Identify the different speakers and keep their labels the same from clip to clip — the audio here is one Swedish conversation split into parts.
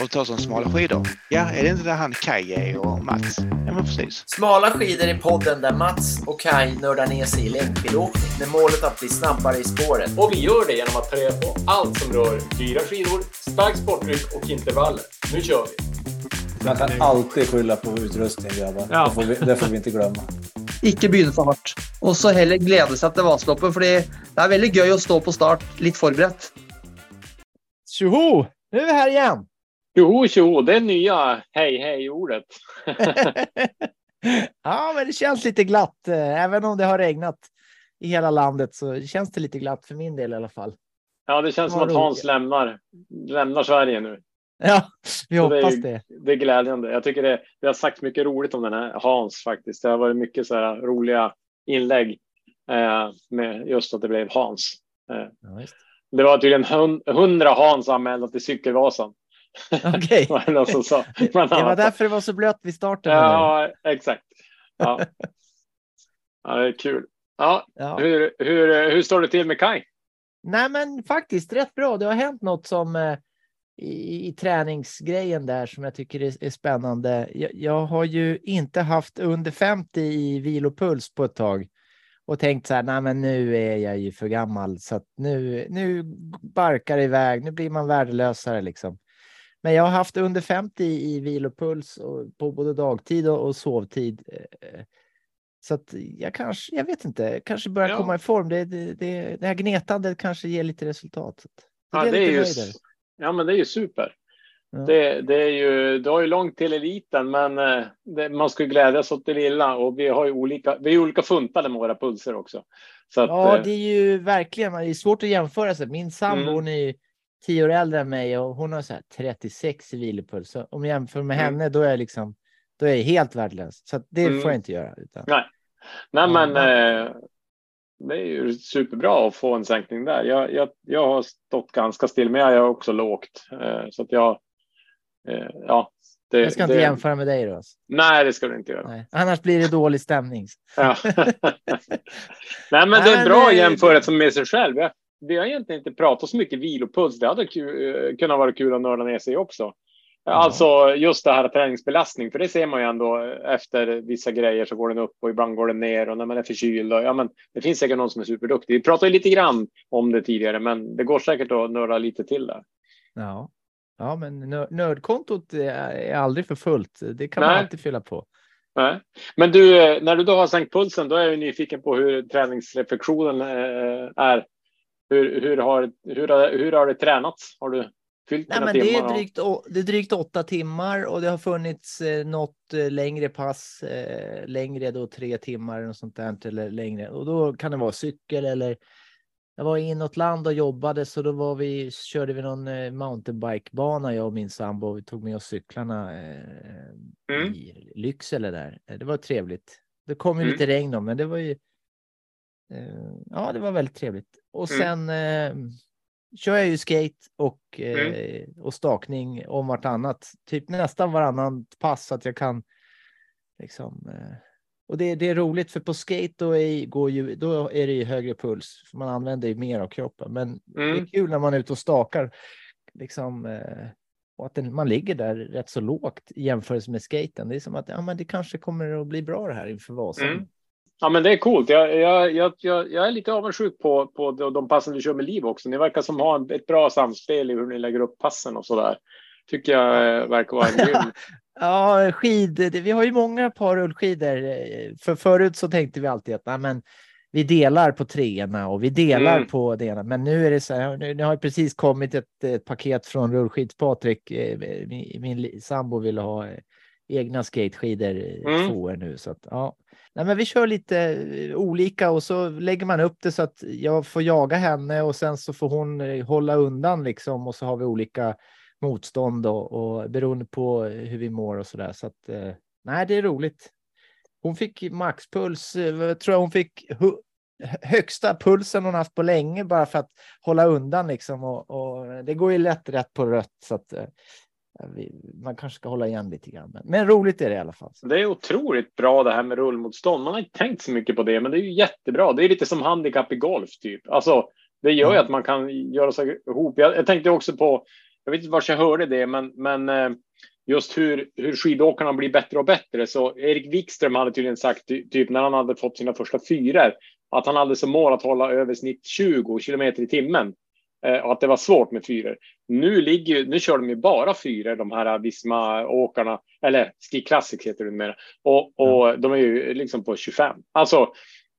Speaker 1: och tar som smala skidor. Ja, är det inte där han Kaj är och Mats? Ja, men precis.
Speaker 2: Smala skidor i podden där Mats och Kai nördar ner sig i längdskidåkning med målet att bli snabbare i spåret.
Speaker 3: Och vi gör det genom att ta reda på allt som rör dyra skidor, stark sportdryck och intervaller. Nu kör vi!
Speaker 4: Man kan alltid skylla på utrustning grabbar.
Speaker 3: Ja.
Speaker 4: Det, får vi, det får vi inte glömma.
Speaker 5: Ikke begynne for hardt. Og så heller glede seg til Vasaloppet, fordi det er veldig gøy å stå på start litt forberedt.
Speaker 6: Tjoho! Nu är vi här igen.
Speaker 3: Jo, jo, det är nya hej hej-ordet.
Speaker 6: ja, men det känns lite glatt. Även om det har regnat i hela landet så känns det lite glatt för min del i alla fall.
Speaker 3: Ja, det känns som att Hans lämnar, lämnar Sverige nu.
Speaker 6: Ja, vi
Speaker 3: Så det är
Speaker 6: hoppas det.
Speaker 3: Det är glädjande. Jag tycker det, det har sagt mycket roligt om den här Hans faktiskt. Det har varit mycket så här roliga inlägg eh, med just att det blev Hans. Eh,
Speaker 6: Ja,
Speaker 3: det var tydligen hun- hundra Hans anmälda till Cykelvasan. Var det
Speaker 6: var
Speaker 3: annat.
Speaker 6: därför det var så blött vid starten.
Speaker 3: Ja, exakt. Ja. ja, det är kul. Ja,
Speaker 6: Ja.
Speaker 3: hur, hur, hur står det till med Kai?
Speaker 6: Nej, men faktiskt rätt bra. Det har hänt något som eh, i, i träningsgrejen där som jag tycker är, är spännande. Jag, jag har ju inte haft under 50 i vilopuls på ett tag och tänkt så här, nej, men nu är jag ju för gammal så att nu, nu barkar det iväg. Nu blir man värdelösare liksom. Men jag har haft under 50 i vilopuls och på både dagtid och, sovtid. eh, Så att jag kanske, jag vet inte, kanske börjar
Speaker 3: Ja.
Speaker 6: komma i form. Det, det, det, det här gnetandet kanske ger lite resultat. Att-
Speaker 3: Ja, det är ju, ja, men det är ju super.
Speaker 6: Ja.
Speaker 3: Det, det är ju, du har ju långt till eliten, men eh, det, man ska ju glädjas åt det lilla och vi har ju olika, vi är olika funtade med våra pulser också. Så
Speaker 6: Ja,
Speaker 3: eh,
Speaker 6: det är ju verkligen, det är svårt att jämföra sig. Min sambo,
Speaker 3: Mm.
Speaker 6: hon är ju tio år äldre än mig och hon har så här 36 i vilopuls. Så om jag jämför med
Speaker 3: Mm.
Speaker 6: henne, då är jag liksom, då är jag helt värdelös. Så det
Speaker 3: Mm.
Speaker 6: får jag inte göra. Utan,
Speaker 3: Nej, Nej men
Speaker 6: men-
Speaker 3: eh, det är ju superbra att få en sänkning där. Jag, jag, jag har stått ganska still, men jag är också lågt. Eh, så att jag, eh, ja. Det,
Speaker 6: jag ska inte
Speaker 3: det,
Speaker 6: jämföra med dig då.
Speaker 3: Nej, det ska du inte göra.
Speaker 6: Nej. Annars blir det dålig stämning.
Speaker 3: Ja. Nej, men det är en bra
Speaker 6: det-
Speaker 3: jämförelse med sig själv. Jag, vi har egentligen inte pratat så mycket vilopuls. Det hade kul, eh, kunnat vara kul att nörda ner sig också. Alltså just det här träningsbelastning, för det ser man ju ändå efter vissa grejer så går den upp och ibland går den ner och när man är förkyld. Och, ja, men det finns säkert någon som är superduktig. Vi pratade lite grann om det tidigare, men det går säkert att nörda lite till där.
Speaker 6: Ja, ja men nö- nördkontot är, aldrig för fullt. Det kan man
Speaker 3: Nej.
Speaker 6: alltid fylla på.
Speaker 3: Nej. Men du, eh, när du då har sänkt pulsen, då är jag nyfiken på hur träningsreflektionen eh, är. Hur, hur, har, hur, har, hur har det tränats? Har du fyllt
Speaker 6: Nej, men det,
Speaker 3: timmar?
Speaker 6: är
Speaker 3: och-
Speaker 6: drygt, å- det är drygt åtta timmar och det har funnits eh, något eh, längre pass, eh, längre då tre timmar och sånt där, eller längre. Och då kan det vara cykel eller jag var inåt land och jobbade så då var vi, körde vi någon mountainbikebana jag och min sambo. Vi tog med oss cyklarna eh,
Speaker 3: Mm.
Speaker 6: i Lycksele där. Det var trevligt. Det kom ju
Speaker 3: Mm.
Speaker 6: lite regn då, men det var ju. Eh, ja, det var väldigt trevligt. Och
Speaker 3: Mm.
Speaker 6: sen eh, kör jag ju skate och,
Speaker 3: Mm.
Speaker 6: eh, och stakning om vartannat. Typ nästan varannan pass så att jag kan liksom. Eh, och det, det är roligt för på skate då är, går ju, då är det ju högre puls. För man använder ju mer av kroppen. Men det
Speaker 3: Mm.
Speaker 6: är kul när man är ute och stakar. Liksom, eh, och att den, man ligger där rätt så lågt i jämförelse med skaten. Det är som att ja, men det kanske kommer att bli bra det här inför Vasan.
Speaker 3: Ja, men det är coolt. Jag, jag, jag, jag, är lite avundsjuk på, på de, passen vi kör med liv också. Ni verkar som ha ett bra samspel i hur ni lägger upp passen och så där. Tycker jag eh, verkar vara en grym.
Speaker 6: Ja, skid. Vi har ju många par rullskidor. eh, För förut så tänkte vi alltid att nej, men vi delar på treorna och vi delar
Speaker 3: Mm.
Speaker 6: på det ena. Men nu är det så här. Nu, nu har precis kommit ett, ett paket från rullskids-Patrik. eh, Min, min sambo ville ha egna skateskidor
Speaker 3: mm.
Speaker 6: tvåor nu så att ja. Nej, men vi kör lite eh, olika och så lägger man upp det så att jag får jaga henne och sen så får hon eh, hålla undan liksom och så har vi olika motstånd och, och beroende på eh, hur vi mår och så där. Så att nej, det är roligt. Hon fick maxpuls, tror jag hon fick högsta pulsen hon haft på länge bara för att hålla undan liksom och, och det går ju lätt rätt på rött så att eh, man kanske ska hålla igen lite grann. Men, men roligt är det i alla fall.
Speaker 3: Det är otroligt bra det här med rullmotstånd. Man har inte tänkt så mycket på det, men det är ju jättebra. Det är lite som handikapp i golf typ. Alltså, det gör ju att man kan göra sig ihop. Jag, jag tänkte också på jag vet inte var jag hörde det, men, men eh, just hur, hur skidåkarna blir bättre och bättre. Så Erik Wikström hade tydligen sagt, typ när han hade fått sina första fyror, att han hade som mål att hålla över snitt 20 kilometer i timmen. Och att det var svårt med fyror. Nu, ligger, nu kör de ju bara fyror, de här Visma-åkarna, eller Ski Classic heter det numera. Och, och mm. de är ju liksom på 25. Alltså,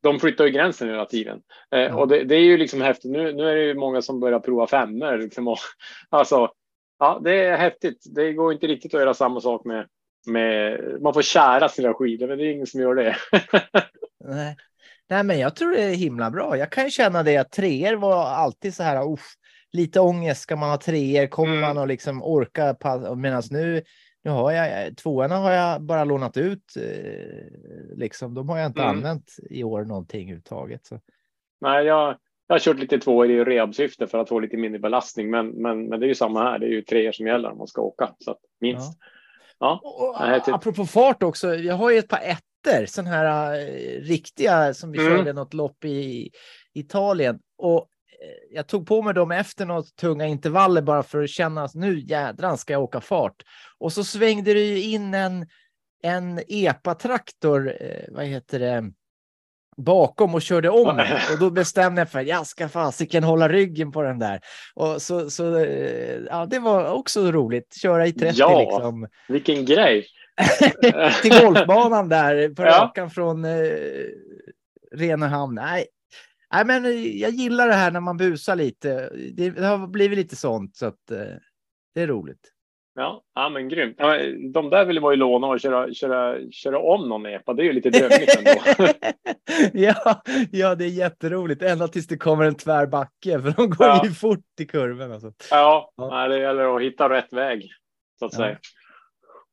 Speaker 3: de flyttar ju gränsen hela tiden. Mm. och det, det, är ju liksom häftigt. Nu, nu är det ju många som börjar prova femmor. Liksom, alltså, ja, det är häftigt. Det går inte riktigt att göra samma sak med, med man får kära sina skidor, men det är ingen som gör det.
Speaker 6: Nej. Nej, men jag tror det är himla bra. Jag kan ju känna det att treor var alltid så här. Uff, lite ångest. Ska man ha treor? Kommer mm. man att liksom orka? Medan nu, nu har jag tvåorna har jag bara lånat ut. Eh, liksom, de har jag inte mm. använt i år någonting överhuvudtaget. Så.
Speaker 3: Nej, jag, jag har kört lite tvåor i rehabsyfte för att få lite mindre belastning, men, men, men det är ju samma här. Det är ju treor som gäller om man ska åka, så att, minst. Ja.
Speaker 6: Ja, och, apropå fart också. Jag har ju ett par ettor, sådana här uh, riktiga som vi mm. körde något lopp i Italien och eh, jag tog på mig dem efter något tunga intervaller bara för att känna att nu jädran ska jag åka fart. Och så svängde det ju in en, en EPA-traktor, eh, vad heter det, bakom och körde om mig. Och då bestämde jag för att jag ska fasiken hålla ryggen på den där. Och så, så eh, ja, det var också roligt. Köra i 30
Speaker 3: ja,
Speaker 6: liksom.
Speaker 3: vilken grej.
Speaker 6: Till golfbanan där på ja. rakan från eh, Renehamn. Nej. Nej, men eh, jag gillar det här när man busar lite. Det, det har blivit lite sånt så att eh, det är roligt.
Speaker 3: Ja, ja men grymt. Ja, de där vill man ju låna och köra, köra, köra om någon epa. Det är ju lite drömmigt ändå.
Speaker 6: ja, ja, det är jätteroligt. Ända tills det kommer en tvär backe, för de går ja. ju fort i kurvan. Alltså.
Speaker 3: Ja, ja. det gäller att hitta rätt väg, så att
Speaker 6: ja.
Speaker 3: säga.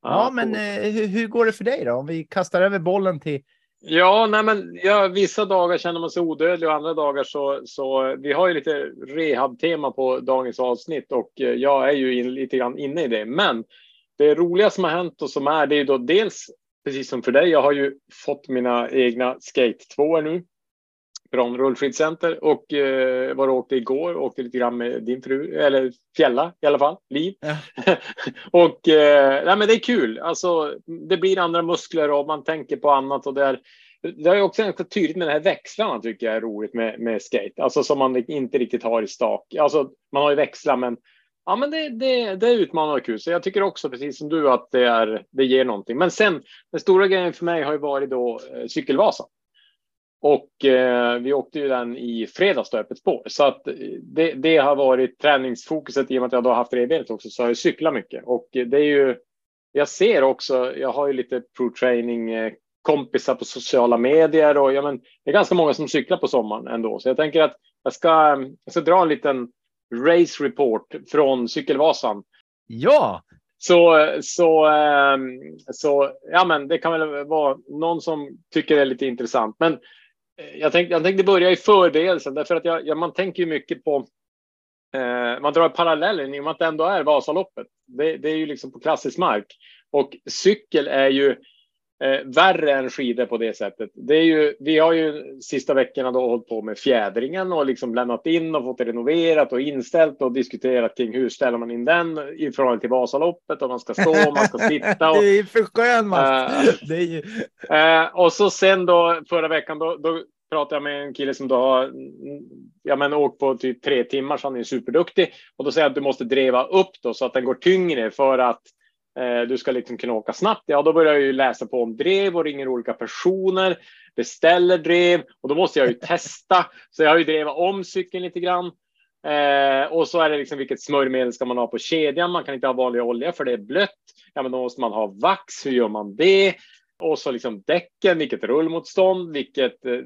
Speaker 6: Ja, men eh, hur, hur, går det för dig då? Om vi kastar över bollen till
Speaker 3: Ja, nej men ja, vissa dagar känner man sig odödlig och andra dagar så, så vi har ju lite rehab-tema på dagens avsnitt och eh, jag är ju in, lite grann inne i det. Men det roliga som har hänt och som är det är ju då dels precis som för dig. Jag har ju fått mina egna skate 2 nu från Rullskidcenter och eh, var och åkte igår. Åkte lite grann med din fru, eller Fjälla i alla fall, Liv. Ja. och eh, nej, men det är kul. Alltså, det blir andra muskler och man tänker på annat och det är det är också ganska tydligt med de här växlarna tycker jag är roligt med, med skate, alltså som man inte riktigt har i stak. Alltså man har ju växlar, men ja, men det, det, det är utmanande och kul. Så jag tycker också precis som du att det är. Det ger någonting. Men sen den stora grejen för mig har ju varit då eh, cykelvasan. Och eh, vi åkte ju den i fredags då, öppet spår. Så att det, det, har varit träningsfokuset i och med att jag då har haft revbenet också så har jag cyklat mycket. Och det är ju, jag ser också, jag har ju lite pro-training eh, kompisar på sociala medier och ja, men, det är ganska många som cyklar på sommaren ändå. Så jag tänker att jag ska, jag ska dra en liten race report från Cykelvasan.
Speaker 6: Ja,
Speaker 3: så, så, så ja, men det kan väl vara någon som tycker det är lite intressant. Men Eh, jag tänkte, jag tänkte börja i förberedelsen därför att jag, jag, man tänker ju mycket på eh, man drar parallellen i och med att det ändå är Vasaloppet. Det, det är ju liksom på klassisk mark och cykel är ju eh, värre än skidor på det sättet. Det är ju, vi har ju sista veckorna då hållit på med fjädringen och liksom lämnat in och fått renoverat och inställt och diskuterat kring hur ställer man in den i förhållande till Vasaloppet om man ska stå, om man ska sitta. Och,
Speaker 6: det är för skön är ju...
Speaker 3: äh, och så sen då förra veckan då, då pratade jag med en kille som då har ja, men åkt på typ tre timmar så han är superduktig och då säger jag att du måste dreva upp då så att den går tyngre för att eh, du ska liksom kunna åka snabbt. Ja, då börjar jag ju läsa på om drev och ringer olika personer, beställer drev och då måste jag ju testa. Så jag har ju drevat om cykeln lite grann. Eh, och så är det liksom vilket smörjmedel ska man ha på kedjan? Man kan inte ha vanlig olja för det är blött. Ja, men då måste man ha vax. Hur gör man det? Och så liksom däcken, vilket rullmotstånd, vilket, eh,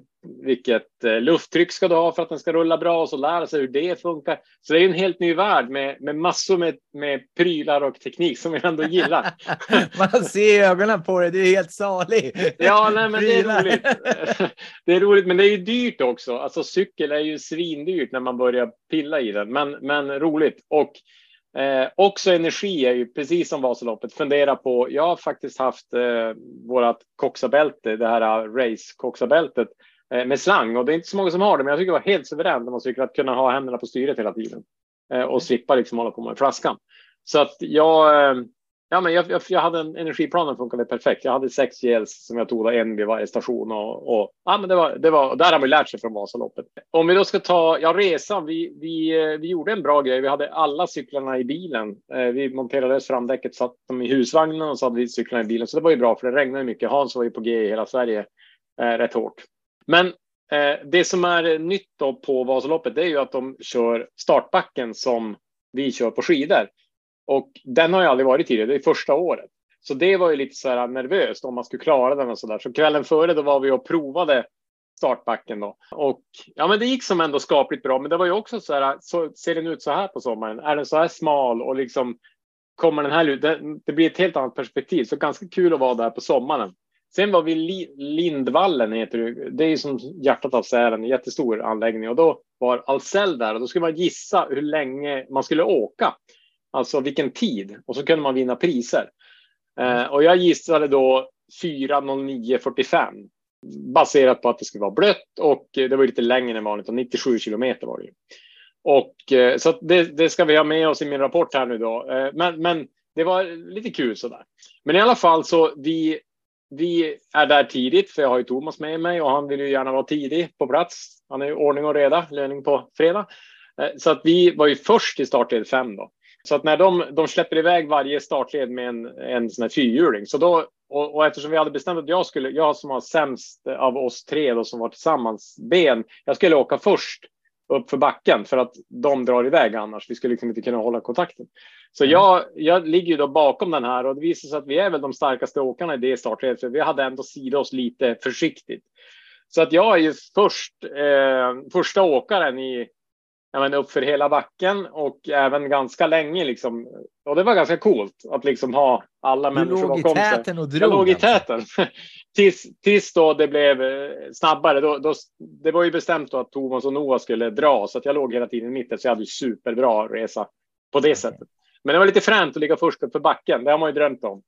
Speaker 3: vilket eh, lufttryck ska du ha för att den ska rulla bra och så lära sig hur det funkar. Så det är en helt ny värld med, med massor med, med prylar och teknik som jag ändå gillar.
Speaker 6: Man ser ögonen på dig, du är helt salig.
Speaker 3: Ja, nej, men det är roligt. Det är roligt, men det är ju dyrt också. Alltså cykel är ju svindyrt när man börjar pilla i den, men, men roligt. Och Eh, också energi är ju precis som Vasaloppet. Fundera på. Jag har faktiskt haft eh, vårat koxabälte, det här race koxabältet eh, med slang och det är inte så många som har det, men jag tycker det var helt suveränt när man cyklar att kunna ha händerna på styret hela tiden. eh, och slippa liksom hålla på med flaskan. Så att jag, eh, ja, men jag, jag, jag hade en energiplan som funkade perfekt. Jag hade sex gels som jag tog en vid varje station och, och ja, men det var, det var, där har man lärt sig från Vasaloppet. Om vi då ska ta ja, resan. Vi, vi, eh, vi gjorde en bra grej. Vi hade alla cyklarna i bilen. Eh, vi monterade lös framdäcket, satt dem i husvagnen och så hade vi cyklarna i bilen. Så det var ju bra för det regnade mycket. Hans var ju på G i hela Sverige eh, rätt hårt. Men eh, det som är nytt då på Vasaloppet, det är ju att de kör startbacken som vi kör på skidor. Och den har jag aldrig varit tidigare, det är första året. Så det var ju lite så här nervöst om man skulle klara den och så där. Så kvällen före då var vi och provade startbacken då. Och ja, men det gick som ändå skapligt bra. Men det var ju också så här, så ser den ut så här på sommaren? Är den så här smal och liksom kommer den här ut? Det, det blir ett helt annat perspektiv. Så ganska kul att vara där på sommaren. Sen var vi Li, Lindvallen, heter det. det är ju som hjärtat av Sälen, en jättestor anläggning. Och då var Ahlsell där och då skulle man gissa hur länge man skulle åka. Alltså vilken tid och så kunde man vinna priser. Eh, och jag gissade då 4.09.45 baserat på att det skulle vara blött och det var lite längre än vanligt och 97 kilometer var det. Och eh, så det, det, ska vi ha med oss i min rapport här nu då. Eh, men, men det var lite kul sådär. Men i alla fall så vi, vi är där tidigt för jag har ju Thomas med mig och han vill ju gärna vara tidig på plats. Han är ju ordning och reda, löning på fredag. Eh, så att vi var ju först i startled 5 då. Så att när de, de släpper iväg varje startled med en, en sån här fyrhjuling, så då och, och, eftersom vi hade bestämt att jag skulle, jag som var sämst av oss tre då som var tillsammans ben, jag skulle åka först upp för backen för att de drar iväg annars. Vi skulle liksom inte kunna hålla kontakten. Så mm. jag, jag ligger ju då bakom den här och det visar sig att vi är väl de starkaste åkarna i det startledet, för vi hade ändå sidat oss lite försiktigt. Så att jag är ju först, eh, första åkaren i ja, men upp för hela backen och även ganska länge liksom. Och det var ganska coolt att liksom ha alla
Speaker 6: du
Speaker 3: människor
Speaker 6: bakom sig. Du låg i täten och drog.
Speaker 3: Jag låg i alltså. täten. tills, tills då det blev eh, snabbare. Då, då, det var ju bestämt att Thomas och Noah skulle dra så att jag låg hela tiden i mitten så jag hade superbra resa på det okay. sättet. Men det var lite fränt att ligga först upp för backen. Det har man ju drömt om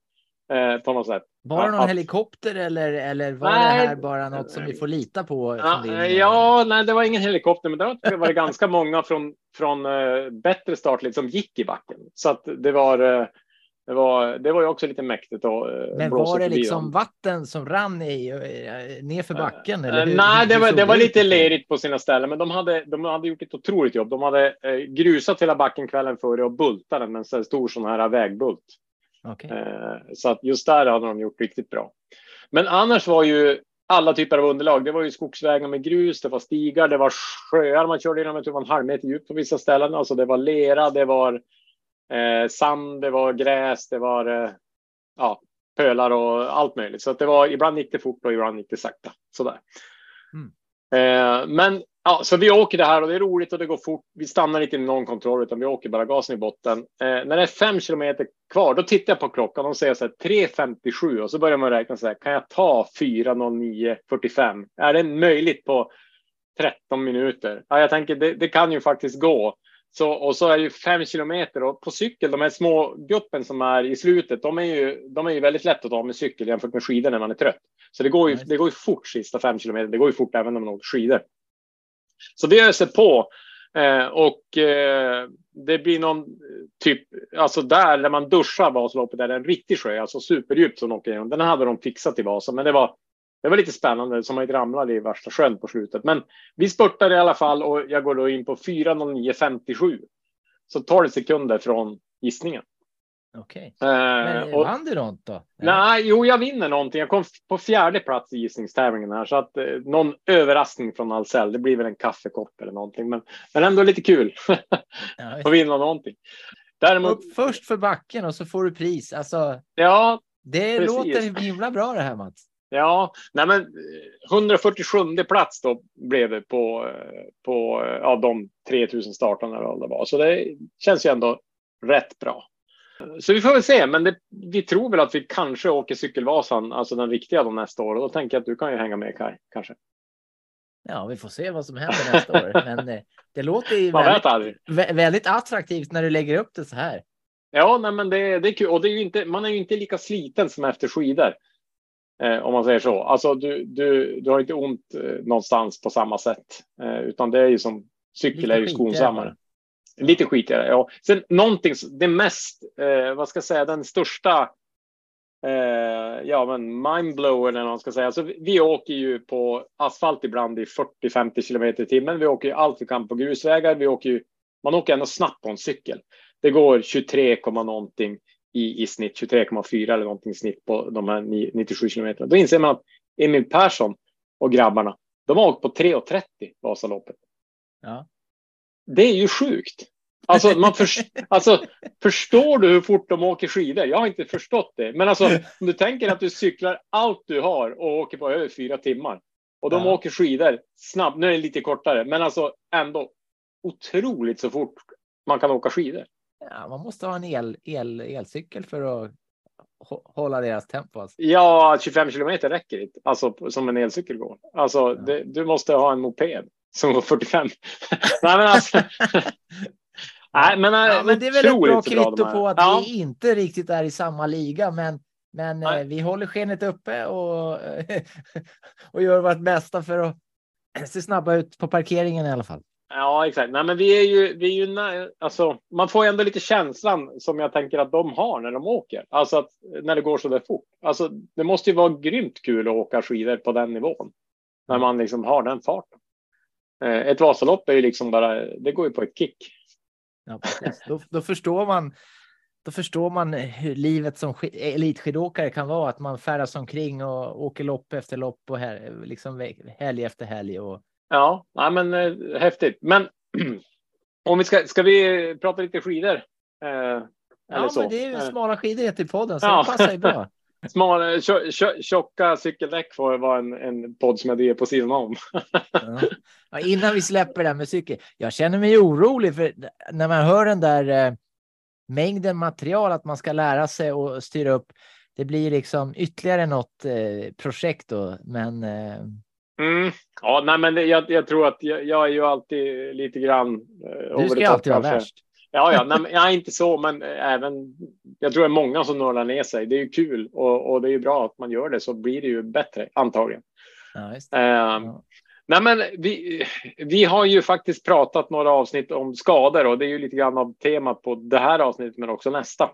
Speaker 3: eh, på något sätt.
Speaker 6: Var det någon att... helikopter eller, eller var nej, det här bara något som vi får lita på?
Speaker 3: Ja, ja nej, det var ingen helikopter, men det var, det ganska många från, från uh, bättre startled som gick i backen. Så att det var, uh, det var, det var ju också lite mäktigt. Att,
Speaker 6: men var det liksom dem. vatten som rann i, ner för backen? Eller hur,
Speaker 3: nej, det var, det var lite lerigt på sina ställen, men de hade, de hade gjort ett otroligt jobb. De hade grusat hela backen kvällen före och bultat den med en stor sån här vägbult.
Speaker 6: Okay.
Speaker 3: Eh, så att just där hade de gjort riktigt bra. Men annars var ju alla typer av underlag. Det var ju skogsvägar med grus, det var stigar, det var sjöar man körde genom. Det var en halv meter djupt på vissa ställen. Alltså det var lera, det var eh, sand, det var gräs, det var eh, ja, pölar och allt möjligt. Så att det var ibland gick det fort och ibland gick det sakta. Sådär. Mm. Eh, men Ja, så vi åker det här och det är roligt och det går fort. Vi stannar inte i någon kontroll utan vi åker bara gasen i botten. Eh, när det är fem kilometer kvar, då tittar jag på klockan och säger så här 3.57 och så börjar man räkna så här. Kan jag ta 4.09.45? Är det möjligt på 13 minuter? Ja, jag tänker det, det kan ju faktiskt gå. Så, och så är det ju fem kilometer och på cykel, de här små guppen som är i slutet, de är ju, de är ju väldigt lätt att ta med cykel jämfört med skidor när man är trött. Så det går ju, det går ju fort sista fem kilometer. Det går ju fort även om man åker skidor. Så det har jag sett på. Eh, och eh, det blir någon typ, alltså där när man duschar Vasaloppet är det en riktig sjö, alltså superdjupt som åker igenom. Den hade de fixat i Vasa, men det var, det var lite spännande som man inte ramlade i värsta sjön på slutet. Men vi spurtade i alla fall och jag går då in på 4.09.57. Så 12 sekunder från gissningen.
Speaker 6: Okej. Okay. Men eh, vann du något då?
Speaker 3: Nej, jo, jag vinner någonting. Jag kom på fjärde plats i gissningstävlingen här, så att eh, någon överraskning från Ahlsell. Det blir väl en kaffekopp eller någonting, men, men ändå lite kul. att vinna någonting.
Speaker 6: Däremot... Upp först för backen och så får du pris. Alltså,
Speaker 3: ja,
Speaker 6: det precis. låter himla bra det här Mats.
Speaker 3: Ja, nej men 147 eh, plats då blev det på, eh, på ja, de 3000 startarna det var. Så det känns ju ändå rätt bra. Så vi får väl se, men det, vi tror väl att vi kanske åker Cykelvasan, alltså den riktiga då nästa år. Och då tänker jag att du kan ju hänga med Kaj, kanske.
Speaker 6: Ja, vi får se vad som händer nästa år. Men eh, det låter ju väldigt, väldigt, attraktivt när du lägger upp det så här.
Speaker 3: Ja, nej, men det, det är kul. Och det är ju inte, man är ju inte lika sliten som efter skidor. Eh, om man säger så. Alltså, du, du, du har inte ont eh, någonstans på samma sätt. Eh, utan det är ju som cykel är ju skonsammare. Lite skitigare, ja. Sen någonting, det mest, eh, vad ska jag säga, den största eh, ja, men mindblower eller vad man ska säga. Alltså, vi åker ju på asfalt ibland i 40-50 kilometer i timmen. Vi åker ju allt vi kan på grusvägar. Vi åker ju, man åker ändå snabbt på en cykel. Det går 23, någonting i, i snitt, 23,4 eller någonting i snitt på de här 97 kilometerna. Då inser man att Emil Persson och grabbarna, de har åkt på 3.30 Vasaloppet.
Speaker 6: Ja.
Speaker 3: Det är ju sjukt. Alltså, man för, alltså, förstår du hur fort de åker skidor? Jag har inte förstått det. Men alltså, om du tänker att du cyklar allt du har och åker på över fyra timmar. Och de
Speaker 6: Ja.
Speaker 3: åker skidor snabbt. Nu är det lite kortare, men alltså ändå otroligt så fort man kan åka skidor.
Speaker 6: Ja, man måste ha en el, el, elcykel för att hå- hålla deras tempo. Alltså.
Speaker 3: Ja, 25 kilometer räcker inte. Alltså som en elcykel går. Alltså, det, du måste ha en moped som går 45. Nej, men alltså. Nej, men,
Speaker 6: Ja, men det är väl ett bra kvitto på att
Speaker 3: ja.
Speaker 6: vi inte riktigt är i samma liga, men, men eh, vi håller skenet uppe och, och gör vårt bästa för att se snabba ut på parkeringen i alla fall.
Speaker 3: Ja, exakt. Nej, men vi är ju, vi är ju alltså, man får ju ändå lite känslan som jag tänker att de har när de åker. Alltså att när det går så där fort. Alltså, det måste ju vara grymt kul att åka skidor på den nivån. När man liksom har den farten. Eh, Ett Vasalopp är ju liksom bara, det går ju på ett kick.
Speaker 6: Ja, då, då förstår man. Då förstår man hur livet som sk- elitskidåkare kan vara, att man färdas omkring och åker lopp efter lopp och här, liksom helg efter helg. Och,
Speaker 3: Ja, nej, men eh, häftigt. Men om vi ska, ska vi prata lite skidor? Eh,
Speaker 6: ja, men det är ju
Speaker 3: Eh,
Speaker 6: smala skidor heter podden, så
Speaker 3: Ja.
Speaker 6: det passar ju bra.
Speaker 3: Smal, tjo- tjo- tjocka cykeldäck får vara en, en podd som jag driver på sidan om.
Speaker 6: Ja. Ja, innan vi släpper det här med cykel. Jag känner mig orolig för när man hör den där eh, mängden material att man ska lära sig och styra upp. Det blir liksom ytterligare något eh, projekt då, men eh,
Speaker 3: Mm. Ja, nej, men jag, jag tror att jag, jag är ju alltid lite grann. Eh,
Speaker 6: du ska alltid vara värst.
Speaker 3: Ja, ja, nej, ja, inte så, men eh, även. Jag tror det är många som nörlar ner sig. Det är ju kul och, och det är ju bra att man gör det så blir det ju bättre antagligen.
Speaker 6: Ja.
Speaker 3: Eh,
Speaker 6: Ja.
Speaker 3: Nej, men vi, vi har ju faktiskt pratat några avsnitt om skador och det är ju lite grann av temat på det här avsnittet, men också nästa.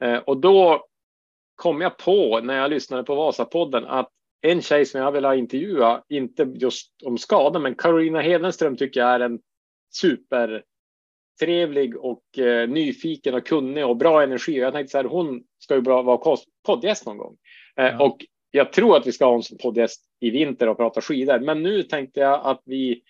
Speaker 3: Eh, och då kom jag på när jag lyssnade på Vasapodden att en tjej som jag vill ha intervjua, inte just om skador, men Carolina Hedenström tycker jag är en supertrevlig och eh, nyfiken och kunnig och bra energi. Jag tänkte så här, hon ska ju bra vara poddgäst någon gång. Eh,
Speaker 6: Ja.
Speaker 3: Och jag tror att vi ska ha en som poddgäst i vinter och prata skidor. Men nu tänkte jag att vi.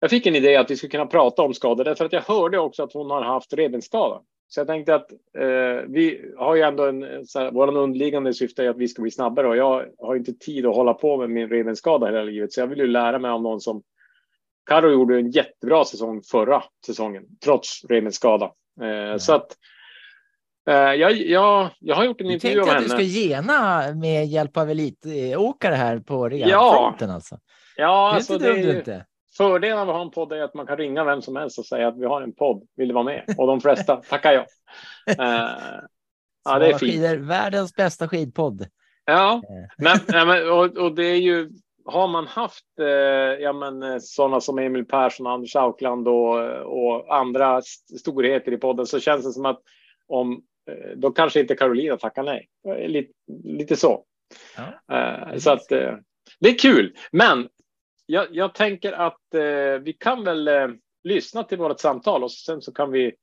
Speaker 3: Jag fick en idé att vi skulle kunna prata om skador därför att jag hörde också att hon har haft revbensskada. Så jag tänkte att eh, vi har ju ändå en så här, våran underliggande syfte är att vi ska bli snabbare och jag har inte tid att hålla på med min revbensskada hela livet, så jag vill ju lära mig av någon som. Karo gjorde en jättebra säsong förra säsongen trots revbensskada. Eh, Så att. Eh, jag, jag, jag har gjort en
Speaker 6: Du
Speaker 3: intervju
Speaker 6: tänkte
Speaker 3: om
Speaker 6: att du
Speaker 3: henne.
Speaker 6: ska gena med hjälp av elitåkare här på
Speaker 3: Ja.
Speaker 6: rehabfronten alltså.
Speaker 3: Ja,
Speaker 6: Det är
Speaker 3: alltså
Speaker 6: inte
Speaker 3: det
Speaker 6: dumt
Speaker 3: ju,
Speaker 6: inte.
Speaker 3: fördelen av att ha en podd är att man kan ringa vem som helst och säga att vi har en podd. Vill du vara med? Och de flesta tackar ja. Eh, ja, det är fint.
Speaker 6: skidor, världens bästa skidpodd.
Speaker 3: Ja, men, och, och det är ju. Har man haft eh, ja, men, eh, sådana som Emil Persson, Anders Aukland och, och andra st- storheter i podden så känns det som att om eh, då kanske inte Carolina tackar nej. Lite, lite så.
Speaker 6: Ja,
Speaker 3: så att det är kul. Men jag, jag tänker att vi kan väl lyssna till vårt samtal och sen så kan vi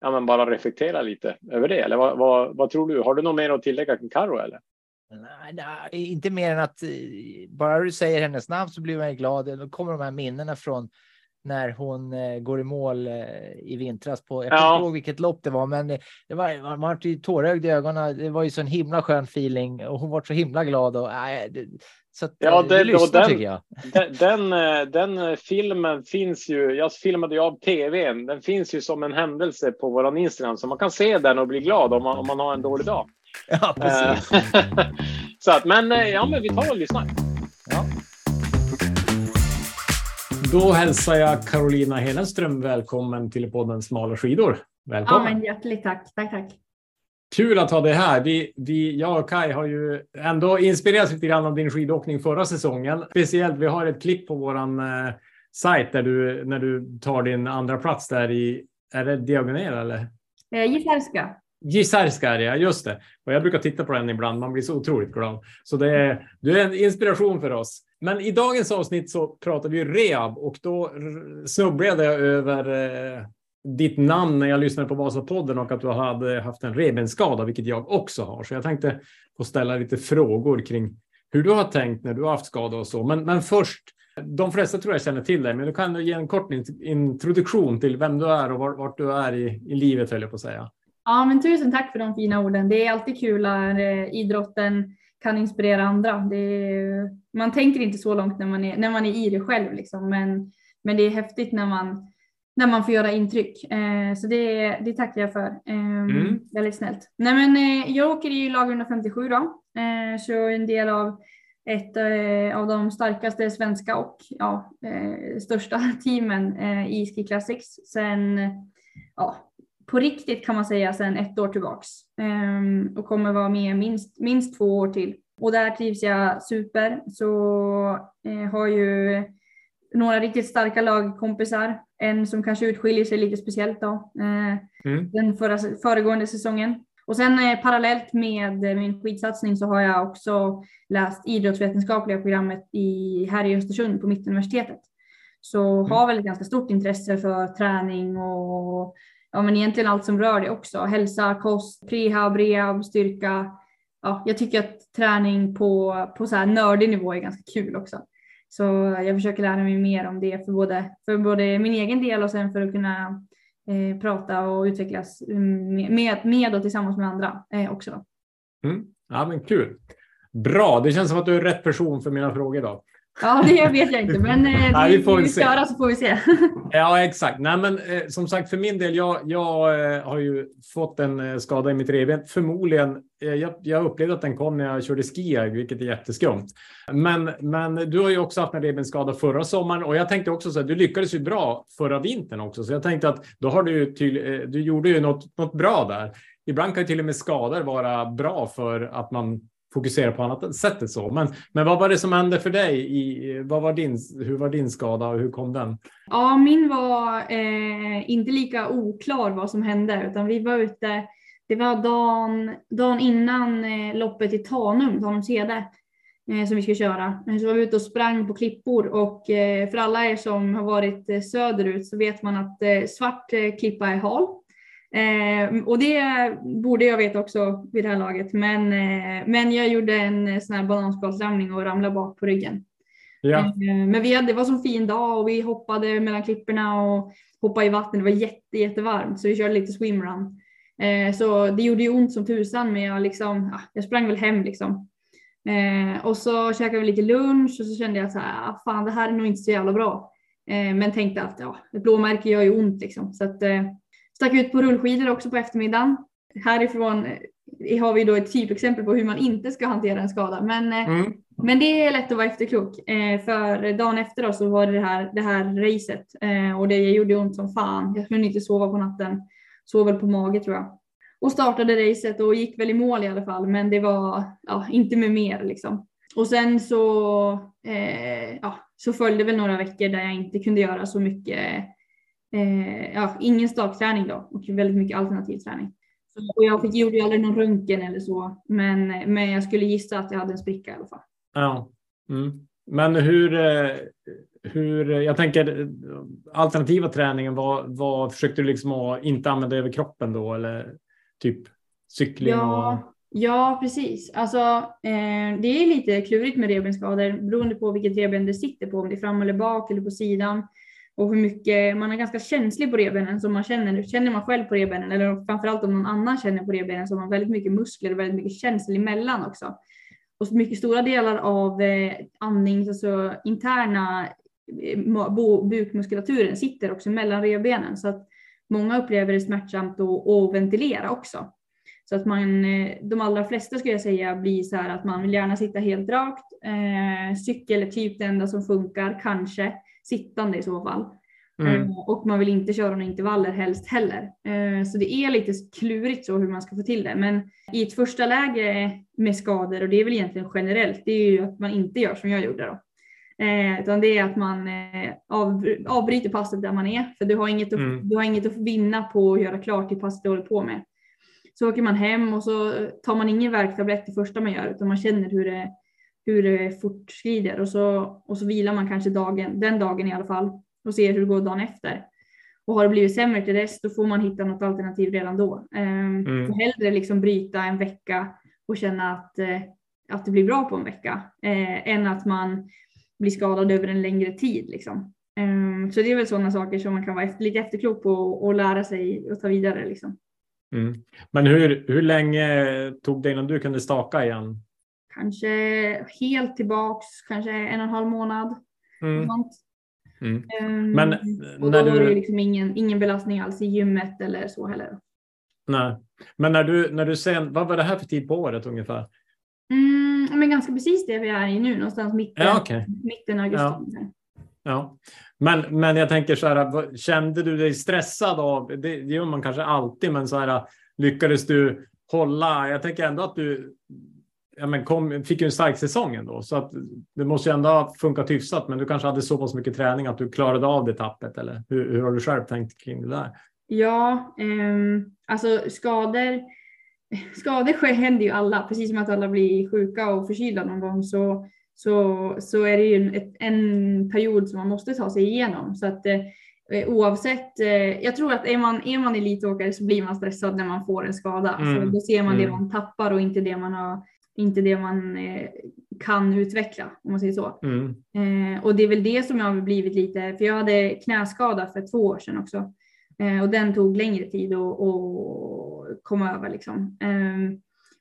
Speaker 3: ja, bara reflektera lite över det. Eller vad, vad, vad tror du? Har du något mer att tillägga kring eller?
Speaker 6: Nej, nej, inte mer än att eh, bara du säger hennes namn så blir man glad. Då kommer de här minnena från när hon eh, går i mål eh, i vintras på. Jag kommer inte ihåg vilket lopp det var, men det var man var ju tårögd i ögonen. Det var ju så en himla skön feeling och hon var så himla glad och nej, det, så att,
Speaker 3: Ja, det-
Speaker 6: lyssnar
Speaker 3: den-
Speaker 6: tycker jag.
Speaker 3: Den, den, den filmen finns ju. Jag filmade ju av tvn. Den finns ju som en händelse på våran Instagram så man kan se den och bli glad om man, om man har en dålig dag.
Speaker 6: Ja, precis.
Speaker 3: Eh, så att, men eh, ja, men vi tar och lyssnar.
Speaker 6: Ja.
Speaker 7: Då hälsar jag Carolina Hedenström välkommen till podden Smala skidor.
Speaker 8: Ja,
Speaker 7: Välkommen!
Speaker 8: men hjärtligt tack. Tack, tack.
Speaker 7: Kul att ha dig här. Vi, vi, jag och Kai har ju ändå inspirerats lite grann av din skidåkning förra säsongen. Speciellt, vi har ett klipp på våran eh, sajt där du, när du tar din andra plats där i
Speaker 3: är det Diagonera eller?
Speaker 8: Eh, Gisärska.
Speaker 3: Är det, just det. Och jag brukar titta på den ibland, man blir så otroligt glad. Så det är, du är en inspiration för oss. Men i dagens avsnitt så pratar vi rehab och då snubblade jag över eh, ditt namn när jag lyssnade på Vasapodden och att du hade haft en revbensskada, vilket jag också har. Så jag tänkte få ställa lite frågor kring hur du har tänkt när du har haft skada och så. Men, men först, de flesta tror jag känner till dig, men du kan ge en kort introduktion till vem du är och vart, vart du är i, i livet, höll jag på att säga.
Speaker 8: Ja, men tusen tack för de fina orden. Det är alltid kul när eh, idrotten kan inspirera andra. Är, man tänker inte så långt när man är, när man är i det själv, liksom. men, men det är häftigt när man, när man får göra intryck. Eh, så det, det tackar jag för. Eh,
Speaker 3: Mm.
Speaker 8: Väldigt snällt. Nej, men, eh, jag åker i lag 157 då, eh, så en del av ett eh, av de starkaste svenska och ja, största teamen i Ski Classics sen ja, på riktigt kan man säga sedan ett år tillbaks Ehm, och kommer vara med minst, minst två år till. Och där trivs jag super. Så eh, har ju några riktigt starka lagkompisar. En som kanske utskiljer sig lite speciellt då. Eh,
Speaker 3: Mm.
Speaker 8: den förra, föregående säsongen. Och sen eh, parallellt med min skidsatsning så har jag också läst idrottsvetenskapliga programmet i, här i Östersund på Mittuniversitetet. Så har väl ett ganska stort intresse för träning och ja, men egentligen allt som rör det också. Hälsa, kost, prehab, rehab, styrka. Ja, jag tycker att träning på, på så här nördig nivå är ganska kul också. Så jag försöker lära mig mer om det för både, för både min egen del och sen för att kunna eh, prata och utvecklas mm, med, med, och tillsammans med andra eh, också.
Speaker 3: Mm. Ja, men kul. Bra, det känns som att du är rätt person för mina frågor idag.
Speaker 8: Ja, det vet jag inte, men eh,
Speaker 3: Nej,
Speaker 8: vi,
Speaker 3: får
Speaker 8: vi köra så får vi se.
Speaker 3: Ja, exakt. Nej, men eh, som sagt, för min del, jag, jag eh, har ju fått en eh, skada i mitt revben. Förmodligen, eh, jag, jag upplevde att den kom när jag körde ski, vilket är jätteskumt. Men, men du har ju också haft en revbensskada förra sommaren och jag tänkte också så här, du lyckades ju bra förra vintern också, så jag tänkte att då har du ju till, eh, du gjorde ju något, något bra där. Ibland kan ju till och med skador vara bra för att man fokusera på annat sättet så. Men, men vad var det som hände för dig? I, vad var din, hur var din skada och hur kom den?
Speaker 8: Ja, min var eh, inte lika oklar vad som hände, utan vi var ute. Det var dagen, dagen innan eh, loppet i Tanum, Tanumshede, eh, som vi skulle köra. Eh, så var vi ute och sprang på klippor och eh, för alla er som har varit eh, söderut så vet man att eh, svart eh, klippa är hal. Eh, och det borde jag veta också vid det här laget, men, eh, men jag gjorde en eh, sån här bananskalsramning och ramlade bak på ryggen.
Speaker 3: Ja.
Speaker 8: Eh, Men vi hade, det var så fin dag och vi hoppade mellan klipporna och hoppade i vatten. Det var jätte, jättevarmt så vi körde lite swimrun. Eh, Så det gjorde ju ont som tusan men jag, liksom, ja, jag sprang väl hem liksom. Eh, och så käkade vi lite lunch och så kände jag så här, ah, fan det här är nog inte så jävla bra. Eh, men tänkte att ja, ett blåmärke gör ju ont liksom. Så att, eh, stack ut på rullskidor också på eftermiddagen. Härifrån eh, har vi då ett typexempel på hur man inte ska hantera en skada. Men eh,
Speaker 3: Mm.
Speaker 8: men det är lätt att vara efterklok. Eh, för dagen efter då så var det det här, det här racet och det gjorde ont som fan. Jag kunde inte sova på natten. Sov väl på mage tror jag. Och startade racet och gick väl i mål i alla fall. Men det var ja, inte med mer liksom. Och sen så, eh, ja, så följde väl några veckor där jag inte kunde göra så mycket. Eh, ja, ingen stakträning då och väldigt mycket alternativ träning. Så, och jag fick, gjorde ju aldrig någon röntgen eller så. Men, men jag skulle gissa att jag hade en spricka i alla fall.
Speaker 3: Ja. Mm. Men hur, eh, hur, jag tänker eh, alternativa träningen, vad, vad försökte du liksom att inte använda över kroppen då eller typ cykling? Och...
Speaker 8: Ja, ja, precis. Alltså, eh, det är lite klurigt med revbensskador beroende på vilket revben det sitter på, om det är fram eller bak eller på sidan. Och hur mycket, man är ganska känslig på revbenen som man känner. Känner man själv på revbenen eller framförallt om någon annan känner på revbenen så har man väldigt mycket muskler och väldigt mycket känsel emellan också. Och så mycket stora delar av eh, andnings, alltså interna eh, bukmuskulaturen sitter också mellan revbenen så att många upplever det smärtsamt att, att ventilera också. Så att man, eh, de allra flesta skulle jag säga blir så här att man vill gärna sitta helt rakt. Eh, cykel är typ det enda som funkar, kanske sittande i så fall.
Speaker 3: Mm.
Speaker 8: Eh, Och man vill inte köra några intervaller helst heller. Eh, Så det är lite klurigt så hur man ska få till det. Men i ett första läge med skador, och det är väl egentligen generellt, det är ju att man inte gör som jag gjorde då. Eh, utan det är att man eh, av, avbryter passet där man är. För du har, inget att,
Speaker 3: Mm.
Speaker 8: du har inget att vinna på att göra klart det passet du håller på med. Så åker man hem och så tar man ingen värktablett det första man gör utan man känner hur det, hur det fortskrider och så, och så vilar man kanske dagen, den dagen i alla fall och ser hur det går dagen efter. Och har det blivit sämre till dess då får man hitta något alternativ redan då. Ehm,
Speaker 3: Mm.
Speaker 8: så hellre liksom bryta en vecka och känna att, eh, att det blir bra på en vecka eh, än att man blir skadad över en längre tid. Liksom. Ehm, så det är väl sådana saker som man kan vara efter, lite efterklok på och, och lära sig och ta vidare. Liksom.
Speaker 3: Mm. Men hur, hur länge tog det innan du kunde staka igen?
Speaker 8: Kanske helt tillbaks, kanske en och en halv månad.
Speaker 3: Mm. Mm.
Speaker 8: Ehm,
Speaker 3: Men
Speaker 8: och
Speaker 3: när
Speaker 8: då var det
Speaker 3: du,
Speaker 8: liksom ingen, ingen belastning alls i gymmet eller så heller.
Speaker 3: nej. Men när du, när du sen, vad var det här för tid på året ungefär?
Speaker 8: Mm, men ganska precis det vi är i nu, någonstans mitten,
Speaker 3: Ja, okej.
Speaker 8: mitten av augusti.
Speaker 3: Ja. Ja, men, men jag tänker så här, kände du dig stressad av, det, det gör man kanske alltid, men så här, lyckades du hålla, jag tänker ändå att du ja, men kom, fick ju en stark säsong ändå, så att det måste ju ändå ha funkat hyfsat, men du kanske hade så pass mycket träning att du klarade av det tappet, eller hur, hur har du själv tänkt kring det där?
Speaker 8: Ja, ehm, alltså skador, skador händer ju alla, precis som att alla blir sjuka och förkylda någon gång så, så, så är det ju en, en period som man måste ta sig igenom. Så att eh, oavsett, eh, jag tror att är man, är man elitåkare så blir man stressad när man får en skada.
Speaker 3: Mm,
Speaker 8: Så då ser man det
Speaker 3: mm.
Speaker 8: man tappar och inte det man, har, inte det man eh, kan utveckla, om man säger så.
Speaker 3: Mm.
Speaker 8: Eh, och det är väl det som jag har blivit lite, för jag hade knäskada för två år sedan också. Eh, och den tog längre tid att att komma över. Liksom.